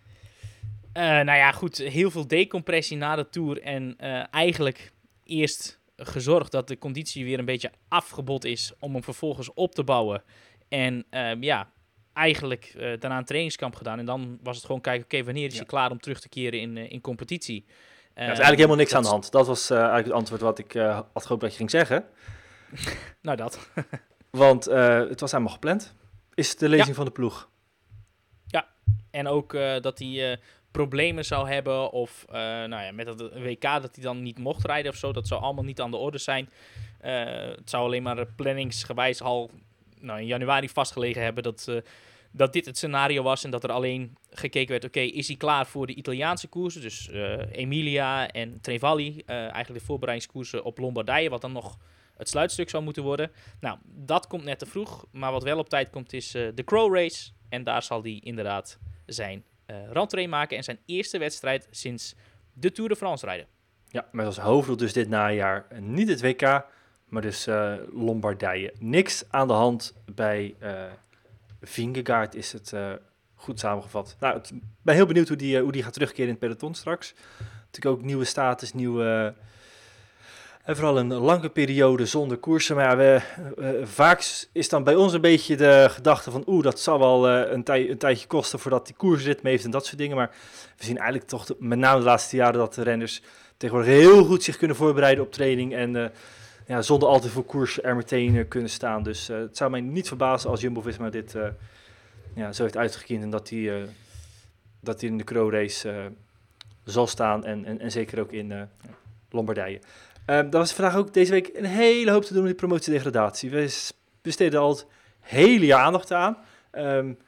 Uh, nou ja, goed, heel veel decompressie na de Tour. En uh, eigenlijk eerst gezorgd dat de conditie weer een beetje afgebot is om hem vervolgens op te bouwen. En uh, ja, eigenlijk daarna een trainingskamp gedaan. En dan was het gewoon kijken, oké, wanneer is hij klaar om terug te keren in, in competitie? Ja, is eigenlijk helemaal niks aan de hand. Dat was eigenlijk het antwoord wat ik had gehoopt dat je ging zeggen. nou, dat. Want het was helemaal gepland. Is de lezing ja. van de ploeg? Ja, en ook dat hij problemen zou hebben. Of uh, nou ja, met het WK dat hij dan niet mocht rijden of zo. Dat zou allemaal niet aan de orde zijn. Uh, het zou alleen maar planningsgewijs al nou, in januari vastgelegen hebben dat, uh, dat dit het scenario was. En dat er alleen gekeken werd, oké, is hij klaar voor de Italiaanse koersen? Dus Emilia en Trevalli, eigenlijk de voorbereidingskoersen op Lombardije. Wat dan nog het sluitstuk zou moeten worden. Nou, dat komt net te vroeg. Maar wat wel op tijd komt is de Crow Race. En daar zal hij inderdaad zijn uh, maken en zijn eerste wedstrijd sinds de Tour de France rijden. Ja, met als hoofddoel dus dit najaar niet het WK, maar dus uh, Lombardije. Niks aan de hand bij uh, is het goed samengevat. Nou, ik ben heel benieuwd hoe die, hoe die gaat terugkeren in het peloton straks. Natuurlijk ook nieuwe status, nieuwe... En vooral een lange periode zonder koersen. Maar vaak is dan bij ons een beetje de gedachte van... oeh, dat zal wel een, tij, een, tijdje kosten voordat die koersritme heeft en dat soort dingen. Maar we zien eigenlijk toch met name de laatste jaren dat de renners tegenwoordig heel goed zich kunnen voorbereiden op training. En ja, zonder al te veel koersen er meteen kunnen staan. Dus het zou mij niet verbazen als Jumbo-Visma dit ja, zo heeft uitgekiend. En dat hij dat in de Crow Race zal staan en, en, en zeker ook in Lombardije. Um, dat was vandaag ook deze week een hele hoop te doen met promotiedegradatie. We besteden al het hele aandacht aan. Um,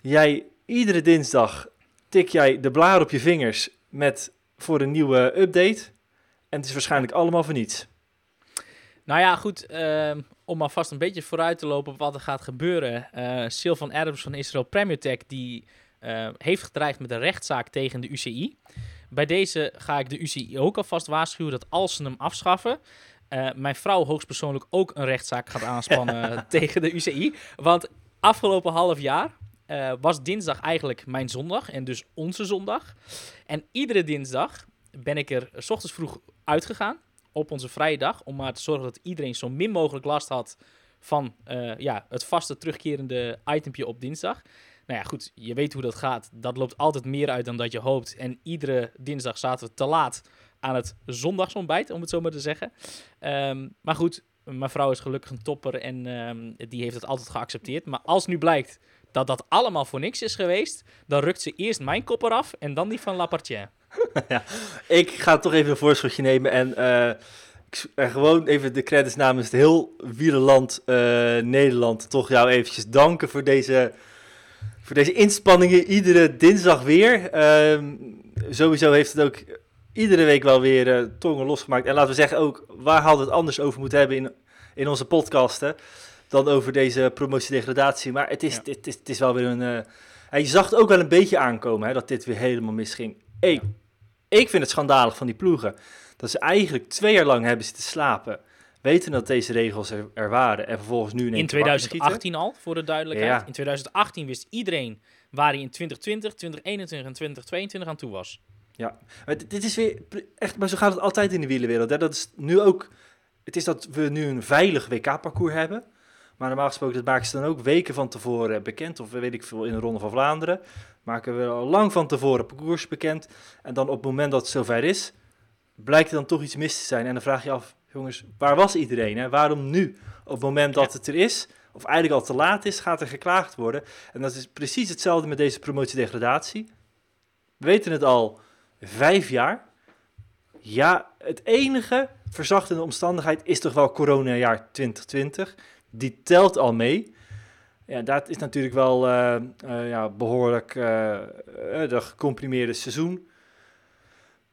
jij, iedere dinsdag tik jij de blaar op je vingers met, voor een nieuwe update. En het is waarschijnlijk allemaal voor niets. Nou ja, goed, um, om alvast een beetje vooruit te lopen op wat er gaat gebeuren. Uh, Sylvan Adams van Israel Premier Tech, die uh, heeft gedreigd met een rechtszaak tegen de UCI. Bij deze ga ik de UCI ook alvast waarschuwen dat als ze hem afschaffen, uh, mijn vrouw hoogstpersoonlijk ook een rechtszaak gaat aanspannen tegen de UCI. Want afgelopen half jaar uh, was dinsdag eigenlijk mijn zondag en dus onze zondag. En iedere dinsdag ben ik er s ochtends vroeg uitgegaan op onze vrije dag om maar te zorgen dat iedereen zo min mogelijk last had van uh, ja, het vaste terugkerende itempje op dinsdag. Nou ja, goed, je weet hoe dat gaat. Dat loopt altijd meer uit dan dat je hoopt. En iedere dinsdag zaten we te laat aan het zondagsontbijt, om het zo maar te zeggen. Um, maar goed, mijn vrouw is gelukkig een topper en um, die heeft het altijd geaccepteerd. Maar als nu blijkt dat dat allemaal voor niks is geweest, dan rukt ze eerst mijn kop eraf en dan die van Lapartien. ja, ik ga toch even een voorschotje nemen en uh, ik, uh, gewoon even de credits namens het heel wielerland uh, Nederland toch jou eventjes danken voor deze voor deze inspanningen iedere dinsdag weer. Um, sowieso heeft het ook iedere week wel weer tongen losgemaakt. En laten we zeggen ook, waar hadden we het anders over moeten hebben in, in onze podcasten dan over deze promotiedegradatie. Maar het is, ja. het, is, het is wel weer een... Uh, je zag het ook wel een beetje aankomen, hè, dat dit weer helemaal misging. Hey, ja. Ik vind het schandalig van die ploegen. Dat ze eigenlijk twee jaar lang hebben zitten slapen weten dat deze regels er, er waren en vervolgens nu in, in 2018 al, voor de duidelijkheid. Ja. In 2018 wist iedereen waar hij in 2020, 2021 en 2022 aan toe was. Ja, maar dit is weer echt, maar zo gaat het altijd in de wielerwereld. Hè? Dat is nu ook, het is dat we nu een veilig WK-parcours hebben. Maar normaal gesproken, dat maken ze dan ook weken van tevoren bekend. Of weet ik veel, in de Ronde van Vlaanderen. Maken we al lang van tevoren parcours bekend. En dan op het moment dat het zover is, blijkt er dan toch iets mis te zijn. En dan vraag je af, jongens, waar was iedereen? Hè? Waarom nu? Op het moment dat het er is, of eigenlijk al te laat is, gaat er geklaagd worden. En dat is precies hetzelfde met deze promotiedegradatie. We weten het al vijf jaar. Ja, het enige verzachtende omstandigheid is toch wel coronajaar 2020. Die telt al mee. Ja, dat is natuurlijk wel uh, uh, ja, behoorlijk uh, de gecomprimeerde seizoen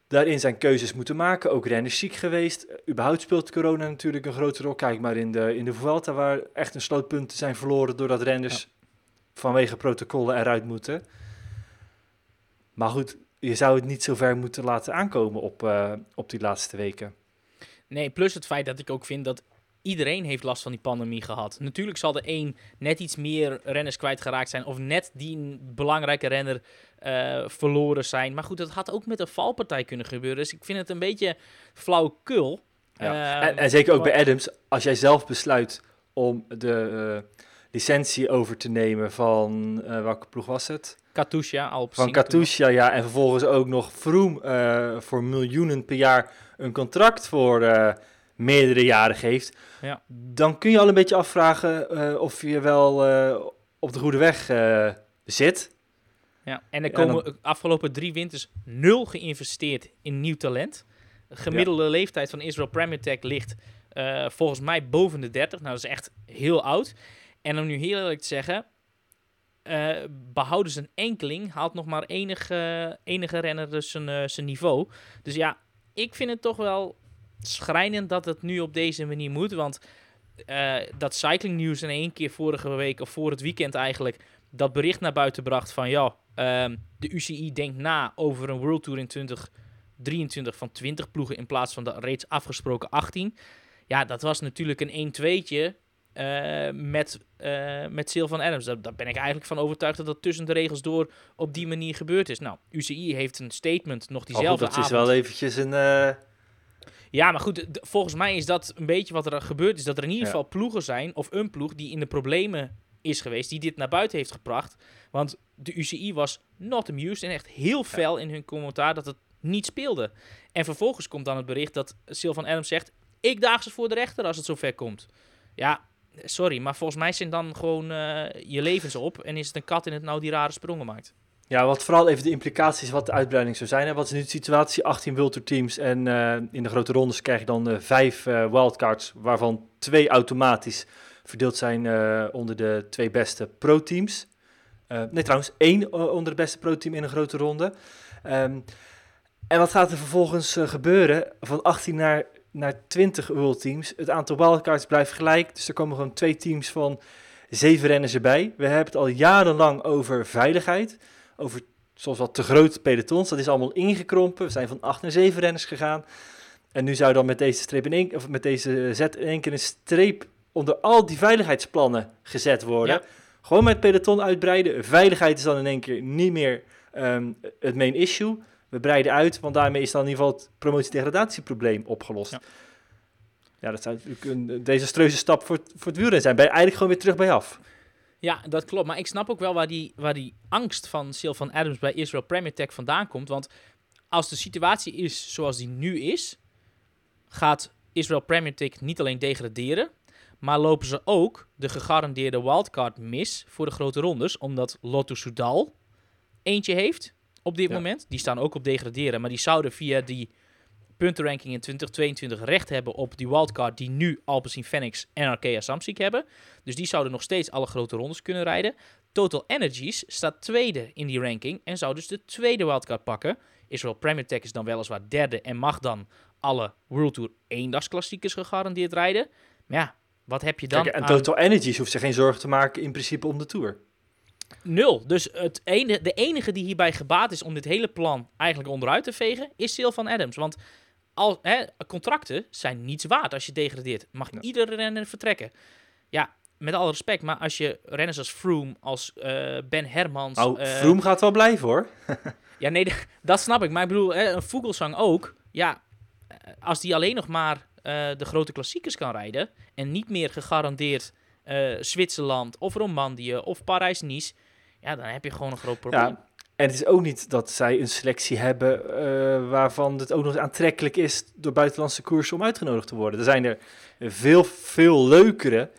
daarin zijn keuzes moeten maken. Ook renners ziek geweest. Überhaupt speelt corona natuurlijk een grote rol. Kijk maar in de, in de Vuelta waar echt een slootpunten zijn verloren doordat renners ja. vanwege protocollen eruit moeten. Maar goed, je zou het niet zo ver moeten laten aankomen op, eh, op die laatste weken. Nee, plus het feit dat ik ook vind dat iedereen heeft last van die pandemie gehad. Natuurlijk zal de een net iets meer renners kwijtgeraakt zijn of net die belangrijke renner eh, verloren zijn. Maar goed, dat had ook met een valpartij kunnen gebeuren. Dus ik vind het een beetje flauwkul. Ja. Eh, en, en zeker ook bij Adams, als jij zelf besluit om de eh, licentie over te nemen van, welke ploeg was het? Katusha, al Van Katusha, ja. En vervolgens ook nog Vroom voor miljoenen per jaar een contract voor meerdere jaren geeft. Ja. Dan kun je al een beetje afvragen eh, of je wel eh, op de goede weg eh, zit. Ja, en er Ja, komen de afgelopen drie winters nul geïnvesteerd in nieuw talent. De gemiddelde leeftijd van Israel Premier Tech ligt volgens mij boven de 30. Nou, dat is echt heel oud. En om nu heel eerlijk te zeggen, eh, behouden ze een enkeling, haalt nog maar enige, enige renner dus zijn, zijn niveau. Dus ja, ik vind het toch wel schrijnend dat het nu op deze manier moet. Want eh, dat Cycling News in één keer vorige week, of voor het weekend eigenlijk, dat bericht naar buiten bracht van ja, ehm, de UCI denkt na over een World Tour in 2023 van 20 ploegen in plaats van de reeds afgesproken 18. Ja, dat was natuurlijk een 1-2'tje eh, met, eh met Sylvan Adams. Daar, daar ben ik eigenlijk van overtuigd dat dat tussen de regels door op die manier gebeurd is. Nou, UCI heeft een statement nog Al goed, diezelfde dat is avond. wel eventjes een... Ja, maar goed, volgens mij is dat een beetje wat er gebeurd is. Dat er in ieder Ja. geval ploegen zijn, of een ploeg die in de problemen is geweest, die dit naar buiten heeft gebracht. Want de UCI was not amused en echt heel fel in hun commentaar dat het niet speelde. En vervolgens komt dan het bericht dat Sylvan Adams zegt, ik daag ze voor de rechter als het zover komt. Ja, sorry, maar volgens mij zijn dan gewoon eh, je levens op en is het een kat in het nauw die rare sprongen maakt. Ja, wat vooral even de implicaties wat de uitbreiding zou zijn. Wat is nu de situatie? 18 World teams en eh, in de grote rondes krijg je dan eh, vijf eh, wildcards, waarvan twee automatisch verdeeld zijn onder de twee beste pro-teams. Nee, trouwens, één onder de beste pro-team in een grote ronde. Ehm, en wat gaat er vervolgens gebeuren? Van 18 naar, naar 20 World Teams. Het aantal wildcards blijft gelijk, dus er komen gewoon twee teams van zeven renners erbij. We hebben het al jarenlang over veiligheid over soms wat te grote pelotons. Dat is allemaal ingekrompen. We zijn van 8 naar 7 renners gegaan. En nu zou dan met deze, streep in één, of met deze zet in één keer een streep onder al die veiligheidsplannen gezet worden. Ja. Gewoon met peloton uitbreiden. Veiligheid is dan in één keer niet meer ehm, het main issue. We breiden uit, want daarmee is dan in ieder geval het promotie-degradatieprobleem opgelost. Ja. Ja. dat zou natuurlijk een desastreuze stap voor, het- voor het wielrennen zijn. Ben je eigenlijk gewoon weer terug bij af. Ja, dat klopt. Maar ik snap ook wel waar die, waar die angst van Sylvan Adams bij Israel Premier Tech vandaan komt. Want als de situatie is zoals die nu is, gaat Israel Premier Tech niet alleen degraderen, maar lopen ze ook de gegarandeerde wildcard mis voor de grote rondes, omdat Lotto Soudal eentje heeft op dit Ja. moment. Die staan ook op degraderen, maar die zouden via die puntenranking in 2022 recht hebben op die wildcard die nu Alpecin Phoenix en Arkea Samsic hebben. Dus die zouden nog steeds alle grote rondes kunnen rijden. Total Energies staat tweede in die ranking en zou dus de tweede wildcard pakken. Israel Premier Tech is dan weliswaar derde en mag dan alle World Tour eendagsklassiekers gegarandeerd rijden. Maar ja, wat heb je dan Kijk, en aan- Total Energies hoeft zich geen zorgen te maken in principe om de Tour. Nul. Dus het ene, de enige die hierbij gebaat is om dit hele plan eigenlijk onderuit te vegen, is Sylvan Adams. Want al, hè, contracten zijn niets waard als je degradeert. Mag Ja. iedere renner vertrekken. Ja, met alle respect, maar als je renners als Froome, als eh, Ben Hermans... Eh, Vroom gaat wel blijven hoor. Ja, nee, dat snap ik. Maar ik bedoel, hè, een Vogelsang ook. Ja, eh, als die alleen nog maar de grote klassiekers kan rijden... en niet meer gegarandeerd Zwitserland of Romandie of Parijs-Nice... ja, dan heb je gewoon een groot probleem. Ja, en het is ook niet dat zij een selectie hebben eh, waarvan het ook nog aantrekkelijk is door buitenlandse koersen om uitgenodigd te worden. Er zijn er veel, veel leukere,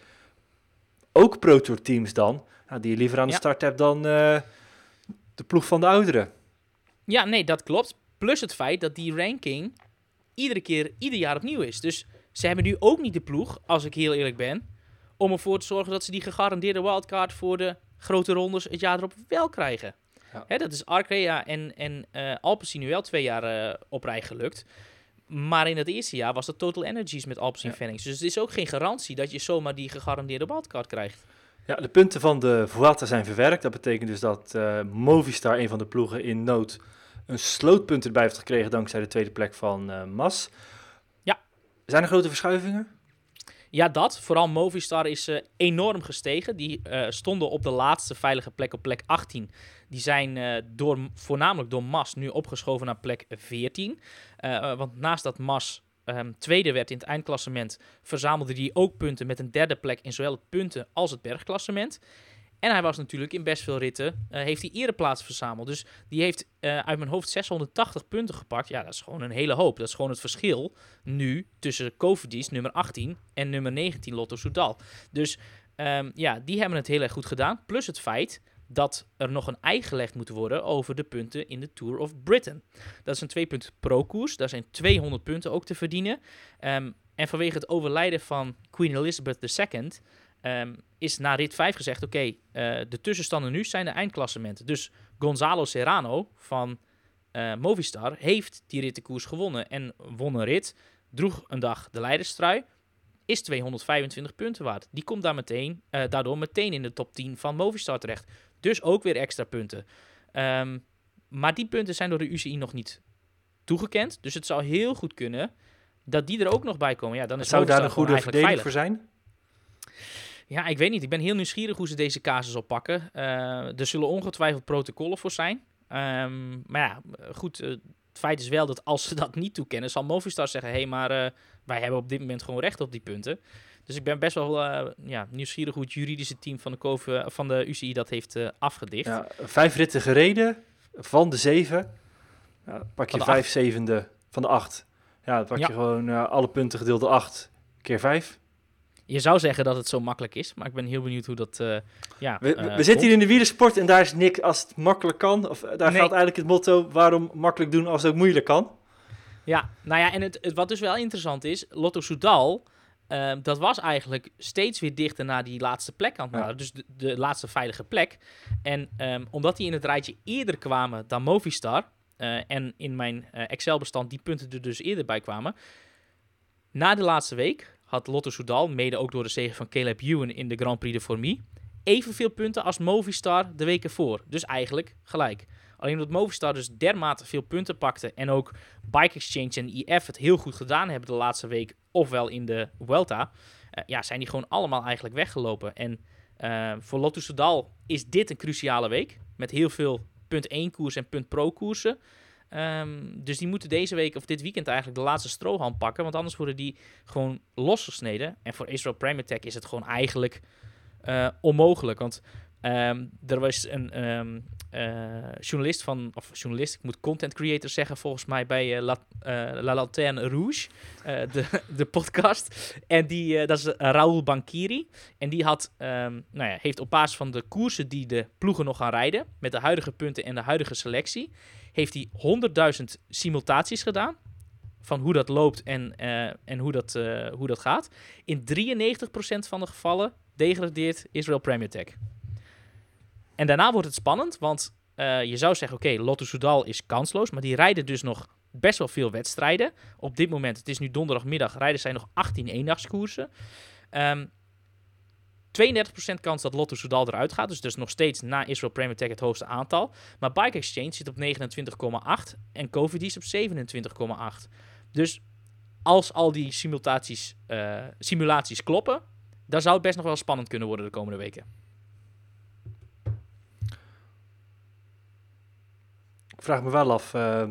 ook Pro Tour teams dan, nou, die je liever aan de Ja. start hebt dan eh, de ploeg van de ouderen. Ja, nee, dat klopt. Plus het feit dat die ranking iedere keer, ieder jaar opnieuw is. Dus ze hebben nu ook niet de ploeg, als ik heel eerlijk ben, om ervoor te zorgen dat ze die gegarandeerde wildcard voor de grote rondes het jaar erop wel krijgen. Ja. Hè, dat is Arkea en, en eh Alpecin nu wel twee jaar eh, op rij gelukt. Maar in het eerste jaar was dat Total Energies met Alpecin. Phoenix. Dus het is ook geen garantie dat je zomaar die gegarandeerde wildcard krijgt. Ja, de punten van de Vuelta zijn verwerkt. Dat betekent dus dat eh, Movistar, een van de ploegen in nood, een slootpunt erbij heeft gekregen dankzij de tweede plek van eh, Mas. Ja. Zijn er grote verschuivingen? Ja, dat. Vooral Movistar is eh, enorm gestegen. Die eh, stonden op de laatste veilige plek, op plek 18. Die zijn eh, door, voornamelijk door Mas nu opgeschoven naar plek 14. Eh, eh, want naast dat Mas ehm, tweede werd in het eindklassement, verzamelde hij ook punten met een derde plek in zowel het punten als het bergklassement. En hij was natuurlijk in best veel ritten, eh, heeft hij ereplaatsen verzameld. Dus die heeft eh, uit mijn hoofd 680 punten gepakt. Ja, dat is gewoon een hele hoop. Dat is gewoon het verschil nu tussen Cofidis, nummer 18, en nummer 19, Lotto Soudal. Dus ehm, ja, die hebben het heel erg goed gedaan. Plus het feit dat er nog een ei gelegd moet worden over de punten in de Tour of Britain. Dat is een 2 punten pro-koers. Daar zijn 200 punten ook te verdienen. Ehm, en vanwege het overlijden van Queen Elizabeth II... is na rit 5 gezegd: oké, eh, de tussenstanden nu zijn de eindklassementen. Dus Gonzalo Serrano van eh, Movistar heeft die rittenkoers gewonnen en won een rit. Droeg een dag de leiderstrui. Is 225 punten waard. Die komt daar meteen, eh, daardoor meteen in de top 10 van Movistar terecht. Dus ook weer extra punten. Ehm, maar die punten zijn door de UCI nog niet toegekend. Dus het zou heel goed kunnen dat die er ook nog bij komen. Ja, dan is Zou daar een goede verdeling voor zijn? Ja, ik weet niet. Ik ben heel nieuwsgierig hoe ze deze casus oppakken. Eh, er zullen ongetwijfeld protocollen voor zijn. Ehm, maar ja, goed. eh, het feit is wel dat als ze dat niet toekennen, zal Movistar zeggen: hé, hey, maar eh, wij hebben op dit moment gewoon recht op die punten. Dus ik ben best wel ja, nieuwsgierig hoe het juridische team van de, van de UCI dat heeft afgedicht. Ja, vijf ritten gereden van de zeven. Ja, pak je vijf zevende van de acht. Ja, dan pak je gewoon alle punten gedeeld door acht keer vijf. Je zou zeggen dat het zo makkelijk is, maar ik ben heel benieuwd hoe dat. eh, ja, We, we- eh, we zitten hier in de wielersport en daar is Nick als het makkelijk kan. Of daar Nee. geldt eigenlijk het motto: waarom makkelijk doen als het ook moeilijk kan. Ja, nou ja, en het, het, wat dus wel interessant is, Lotto Soudal, ehm, dat was eigenlijk steeds weer dichter naar die laatste plek aan het Ja. Dus de, de laatste veilige plek. En ehm, omdat die in het rijtje eerder kwamen dan Movistar, eh, en in mijn eh, Excel-bestand die punten er dus eerder bij kwamen, na de laatste week had Lotto Soudal, mede ook door de zege van Caleb Ewan in de Grand Prix de Formie, evenveel punten als Movistar de weken voor. Dus eigenlijk gelijk. Alleen omdat Movistar dus dermate veel punten pakte en ook Bike Exchange en IF het heel goed gedaan hebben de laatste week, ofwel in de Vuelta, eh, ja, zijn die gewoon allemaal eigenlijk weggelopen. En eh, voor Lotto Soudal is dit een cruciale week, met heel veel punt 1 koers en punt pro koersen. Ehm, dus die moeten deze week of dit weekend eigenlijk de laatste strohalm pakken, want anders worden die gewoon losgesneden. En voor Israel Premier Tech is het gewoon eigenlijk eh, onmogelijk, want ehm, er was een ehm, eh, journalist van, of journalist, ik moet content creator zeggen volgens mij bij eh, La, La Lanterne Rouge, de, de podcast. En die, dat is Raoul Bankiri. En die had, nou ja, heeft op basis van de koersen die de ploegen nog gaan rijden, met de huidige punten en de huidige selectie, heeft hij 100.000 simultaties gedaan. Van hoe dat loopt en, eh, en hoe, dat, eh, hoe dat gaat. In 93% van de gevallen degradeert Israel Premier Tech. En daarna wordt het spannend, want eh, je zou zeggen, oké, Lotto Soudal is kansloos, maar die rijden dus nog best wel veel wedstrijden. Op dit moment, het is nu donderdagmiddag, rijden zij nog 18 eendagskoersen. Ehm 32% kans dat Lotto Soudal eruit gaat, dus is nog steeds na Israel Premier Tech het hoogste aantal. Maar Bike Exchange zit op 29,8 en Cofidis op 27,8. Dus als al die simulaties, eh, simulaties kloppen, dan zou het best nog wel spannend kunnen worden de komende weken. Ik vraag me wel af eh,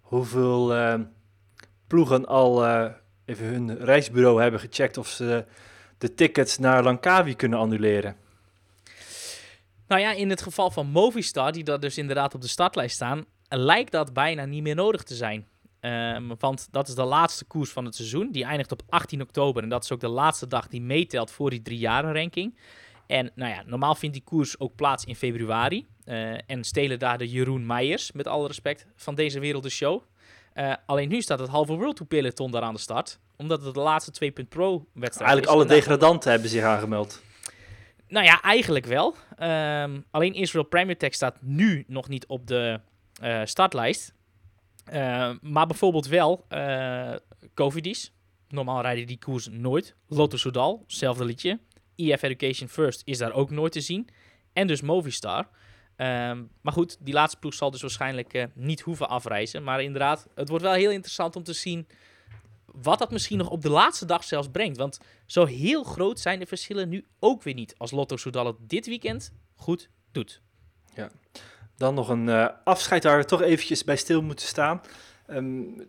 hoeveel eh, ploegen al even hun reisbureau hebben gecheckt of ze de tickets naar Langkawi kunnen annuleren. Nou ja, in het geval van Movistar, die daar dus inderdaad op de startlijst staan, lijkt dat bijna niet meer nodig te zijn. Ehm, want dat is de laatste koers van het seizoen. Die eindigt op 18 oktober. En dat is ook de laatste dag die meetelt voor die drie jaren ranking. En nou ja, normaal vindt die koers ook plaats in februari. Eh, en stelen daar de Jeroen Meijers, met alle respect, van deze wereld de show. Eh, alleen nu staat het halve World Tour peloton daar aan de start. Omdat het de laatste 2.0 pro wedstrijd Eigenlijk is. alle degradanten hebben zich aangemeld. nou ja, eigenlijk wel. Ehm, alleen Israel Premier Tech staat nu nog niet op de eh, startlijst. Ehm, maar bijvoorbeeld wel eh Cofidis. Normaal rijden die koers nooit. Lotto Soudal, hetzelfde liedje. EF Education First is daar ook nooit te zien. En dus Movistar. Ehm, maar goed, die laatste ploeg zal dus waarschijnlijk eh, niet hoeven afreizen. Maar inderdaad, het wordt wel heel interessant om te zien wat dat misschien nog op de laatste dag zelfs brengt. Want zo heel groot zijn de verschillen nu ook weer niet. Als Lotto Soudal het dit weekend goed doet. Dan nog een eh, afscheid waar we toch eventjes bij stil moeten staan. Um,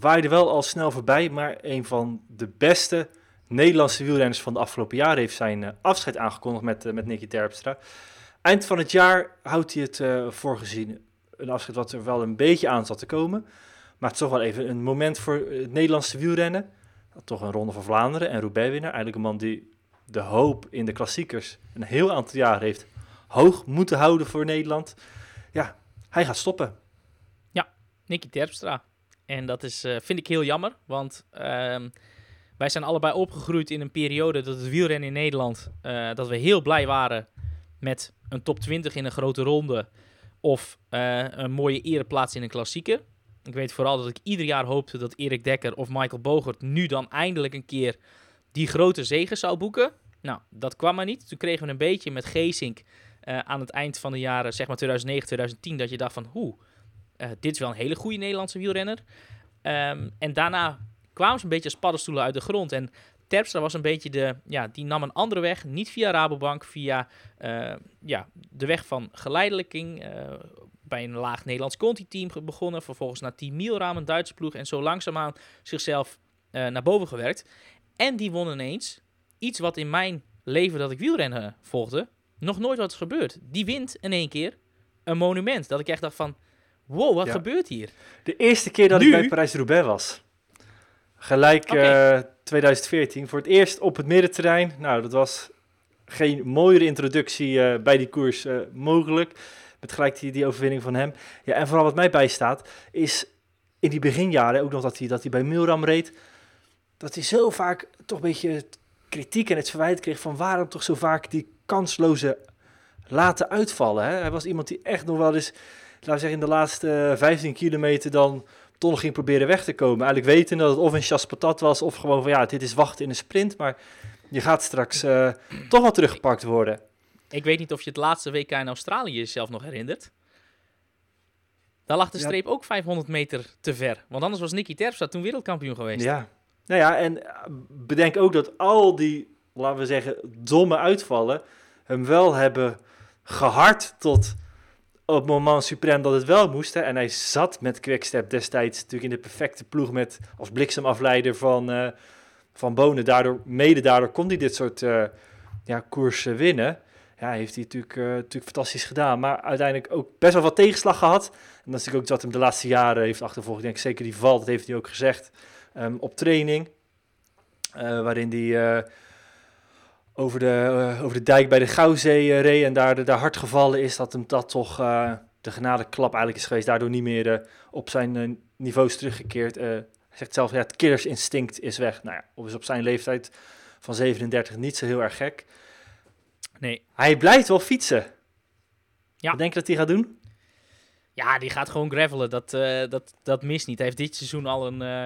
waaide wel al snel voorbij, maar een van de beste Nederlandse wielrenners van de afgelopen jaren heeft zijn uh, afscheid aangekondigd met, uh, met Nicky Terpstra. Eind van het jaar houdt hij het uh, voorgezien. Een afscheid wat er wel een beetje aan zat te komen. Maar toch wel even een moment voor het Nederlandse wielrennen. Toch een Ronde van Vlaanderen en Roubaix-winnaar. Eigenlijk een man die de hoop in de klassiekers een heel aantal jaar heeft hoog moeten houden voor Nederland. Ja, hij gaat stoppen. Ja, Nicky Terpstra. En dat is, uh, vind ik heel jammer, want uh, wij zijn allebei opgegroeid in een periode dat het wielrennen in Nederland, uh, dat we heel blij waren met een top 20 in een grote ronde of uh, een mooie ereplaats in een klassieker. Ik weet vooral dat ik ieder jaar hoopte dat Erik Dekker of Michael Bogert nu dan eindelijk een keer die grote zegen zou boeken. Nou, dat kwam maar niet. Toen kregen we een beetje met Geesink uh, aan het eind van de jaren, zeg maar 2009, 2010, dat je dacht van, hoe, uh, dit is wel een hele goede Nederlandse wielrenner. Um, en daarna kwamen ze een beetje als paddenstoelen uit de grond. En Terpstra was een beetje de, ja, die nam een andere weg, niet via Rabobank, via uh, ja, de weg van geleidelijking. Bij een laag Nederlands Conti-team begonnen, vervolgens naar Team Mielraam, een Duitse ploeg, en zo langzaamaan zichzelf naar boven gewerkt. En die won ineens iets wat in mijn leven dat ik wielrennen volgde, nog nooit wat is gebeurd. Die wint in één keer een monument. Dat ik echt dacht van, wow, wat ja. gebeurt hier? De eerste keer dat nu? ik bij Parijs-Roubaix was. Gelijk okay. uh, 2014. Voor het eerst op het middenterrein. Nou, dat was geen mooiere introductie uh, bij die koers uh, mogelijk. Met gelijk die, die overwinning van hem. Ja, en vooral wat mij bijstaat, is in die beginjaren ook nog dat hij, dat hij bij Milram reed. Dat hij zo vaak toch een beetje kritiek en het verwijt kreeg van waarom toch zo vaak die kansloze laten uitvallen. Hè? Hij was iemand die echt nog wel eens, laten we zeggen, in de laatste 15 kilometer dan toch ging proberen weg te komen. Eigenlijk weten dat het of een chasse patat was of gewoon van ja, dit is wachten in een sprint, maar je gaat straks uh, toch wel teruggepakt worden. Ik weet niet of je het laatste WK in Australië jezelf nog herinnert. Daar lag de streep ja. ook 500 meter te ver. Want anders was Nicky Terpstra toen wereldkampioen geweest. Ja, nou ja, en bedenk ook dat al die, laten we zeggen, domme uitvallen hem wel hebben gehard tot op het moment suprem dat het wel moest. Hè. En hij zat met Quickstep destijds natuurlijk in de perfecte ploeg met als bliksemafleider van, uh, van Bonen. Daardoor, mede daardoor kon hij dit soort uh, ja, koersen winnen. Heeft hij natuurlijk, uh, natuurlijk fantastisch gedaan. Maar uiteindelijk ook best wel wat tegenslag gehad. En dat is natuurlijk ook wat hem de laatste jaren heeft achtervolgd. Ik denk zeker die val, dat heeft hij ook gezegd um, op training. waarin hij over de, over de dijk bij de Gouwzee reed en daar, daar hard gevallen is, dat hem dat toch de genadeklap eigenlijk is geweest. Daardoor niet meer op zijn niveau is teruggekeerd. hij zegt zelf, ja, het killersinstinct is weg. Nou ja, op, op zijn leeftijd van 37 niet zo heel erg gek. Nee. Hij blijft wel fietsen. Ja. Wat denk je dat hij gaat doen? Ja, die gaat gewoon gravelen. Dat, uh, dat, dat mist niet. Hij heeft dit seizoen al een, uh,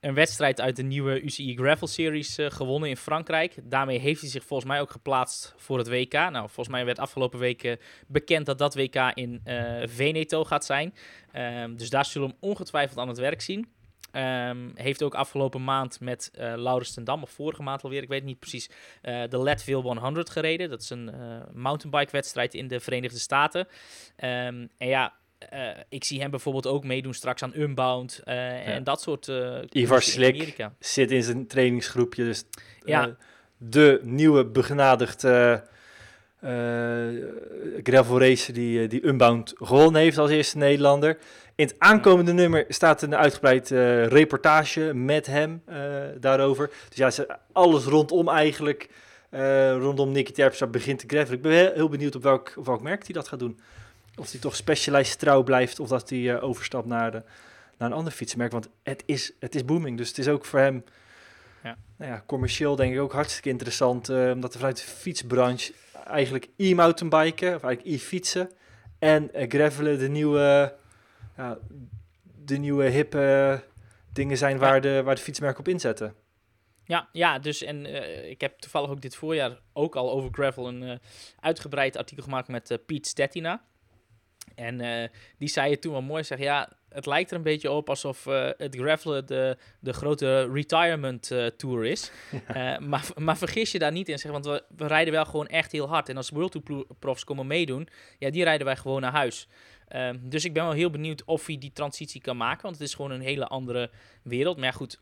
een wedstrijd uit de nieuwe UCI Gravel Series uh, gewonnen in Frankrijk. Daarmee heeft hij zich volgens mij ook geplaatst voor het WK. Nou, volgens mij werd afgelopen week bekend dat dat WK in Veneto gaat zijn. Um, dus daar zullen we hem ongetwijfeld aan het werk zien. Um, heeft ook afgelopen maand met uh, Laurens ten Dam, of vorige maand alweer, ik weet niet precies, uh, de Leadville 100 gereden. Dat is een uh, mountainbike wedstrijd in de Verenigde Staten. Um, en ja, uh, ik zie hem bijvoorbeeld ook meedoen straks aan Unbound uh, ja. en dat soort. Uh, Ivar Slik zit in zijn trainingsgroepje, dus ja. de nieuwe begenadigde gravel racer die, die Unbound gewonnen heeft als eerste Nederlander. In het aankomende nummer staat een uitgebreid reportage met hem daarover. Dus ja, alles rondom eigenlijk, rondom Nicky Terpstra begint te gravelen. Ik ben heel, benieuwd op welk, op welk merk hij dat gaat doen. Of hij toch Specialized trouw blijft of dat hij overstapt naar, de, naar een ander fietsenmerk. Want het is, het is booming. Dus het is ook voor hem ja. Nou ja, commercieel denk ik ook hartstikke interessant. Omdat er vanuit de fietsbranche eigenlijk e-mountainbiken, of eigenlijk e-fietsen en gravelen de nieuwe, ja, de nieuwe hippe dingen zijn waar, de, waar de fietsmerken op inzetten. Ja, ja dus en eh, ik heb toevallig ook dit voorjaar ook al over gravel een eh, uitgebreid artikel gemaakt met uh, Piet Stettina. En die zei het toen wel mooi, zeg ja, het lijkt er een beetje op alsof het gravelen de, de grote retirement tour is. maar, maar vergis je daar niet in, zeg, want we, we rijden wel gewoon echt heel hard. En als World Tour profs komen meedoen, ja, die rijden wij gewoon naar huis. Ehm, dus ik ben wel heel benieuwd of hij die transitie kan maken, want het is gewoon een hele andere wereld. Maar ja, goed,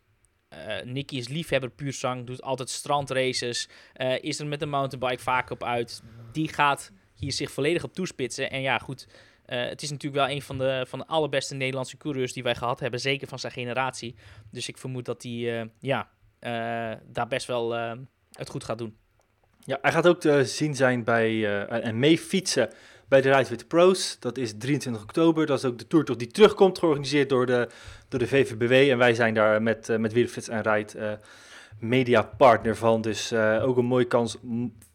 uh, Nicky is liefhebber puur zang, doet altijd strandraces, uh, is er met de mountainbike vaak op uit. Die gaat hier zich volledig op toespitsen. En ja, goed, het is natuurlijk wel een van de, van de allerbeste Nederlandse coureurs die wij gehad hebben, zeker van zijn generatie. Dus ik vermoed dat hij ja, daar best wel het goed gaat doen. Ja, hij gaat ook te zien zijn bij en mee fietsen bij de Ride with Pros. Dat is 23 oktober. Dat is ook de toertocht die terugkomt, georganiseerd door de, door de VVBW. En wij zijn daar met, uh, met en Ride media partner van. Dus ook een mooie kans.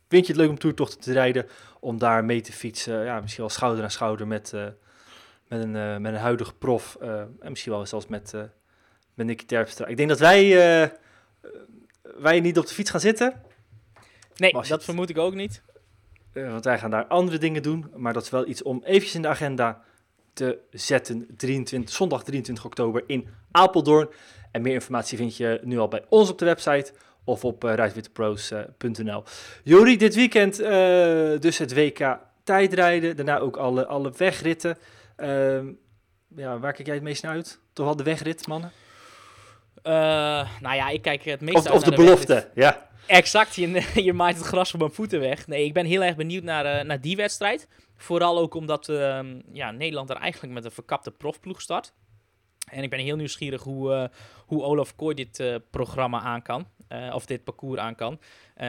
Vind je het leuk om toertochten te rijden? Om daar mee te fietsen. Ja, misschien wel schouder aan schouder met, met, een, met een huidige prof. en misschien wel zelfs met, met Nicky Terpstra. Ik denk dat wij, wij niet op de fiets gaan zitten. Nee, dat vermoed ik ook niet. Want wij gaan daar andere dingen doen. Maar dat is wel iets om eventjes in de agenda te zetten. 23, zondag 23 oktober in Apeldoorn. En meer informatie vind je nu al bij ons op de website of op uh. Jori, dit weekend uh, dus het WK tijdrijden. Daarna ook alle, alle wegritten. Uh, ja, waar kijk jij het meest naar uit? Toch wel de wegrit, mannen? Nou ja, ik kijk het meest of, uit Of de, de belofte, ja. Exact, je, je maait het gras op mijn voeten weg. Nee, ik ben heel erg benieuwd naar, naar die wedstrijd. Vooral ook omdat uh, ja, Nederland er eigenlijk met een verkapte profploeg start. En ik ben heel nieuwsgierig hoe, uh, hoe Olaf Kooi dit uh, programma aan kan. Of dit parcours aan kan.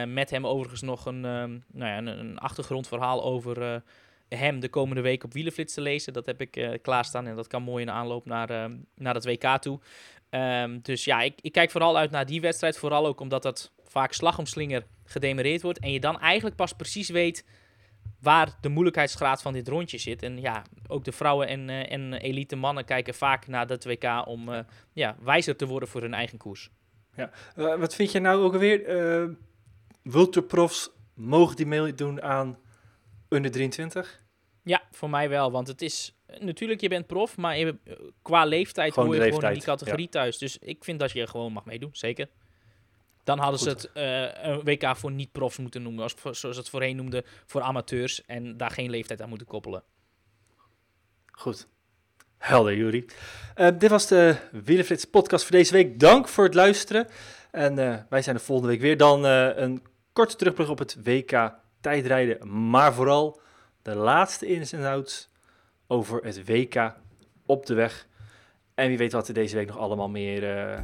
met hem overigens nog een, nou ja, een, een achtergrondverhaal over hem de komende week op Wielenflits te lezen. Dat heb ik klaarstaan en dat kan mooi in de aanloop naar, naar het WK toe. Um, dus ja, ik, ik, kijk vooral uit naar die wedstrijd. Vooral ook omdat dat vaak slag om slinger gedemereerd wordt. En je dan eigenlijk pas precies weet waar de moeilijkheidsgraad van dit rondje zit. En ja, ook de vrouwen en, en elite mannen kijken vaak naar dat WK om ja, wijzer te worden voor hun eigen koers. Ja. Uh, wat vind je nou ook alweer? Wulterprofs, mogen die meedoen aan under 23? Ja, voor mij wel, want het is natuurlijk, je bent prof, maar je, qua leeftijd gewoon hoor je leeftijd, gewoon in die categorie ja. thuis. Dus ik vind dat je gewoon mag meedoen, zeker. Dan hadden Goed. ze het uh, een WK voor niet-profs moeten noemen, als, zoals ze het voorheen noemden, voor amateurs. En daar geen leeftijd aan moeten koppelen. Goed. Helder, Jury. Uh, dit was de Wielenflits podcast voor deze week. Dank voor het luisteren. En uh, wij zijn de volgende week weer. Dan een korte terugblik op het WK tijdrijden. Maar vooral de laatste ins en outs over het WK op de weg. En wie weet wat er deze week nog allemaal meer... Uh,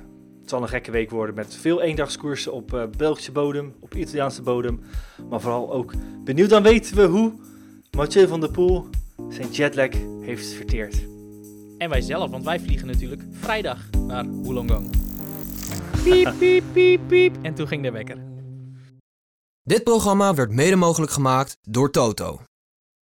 het zal een gekke week worden met veel eendagskoersen op Belgische bodem, op Italiaanse bodem. Maar vooral ook benieuwd dan weten we hoe Mathieu van der Poel zijn jetlag heeft verteerd. En wij zelf, want wij vliegen natuurlijk vrijdag naar Wollongong. Piep, piep, piep, piep. En toen ging de wekker. Dit programma werd mede mogelijk gemaakt door Toto.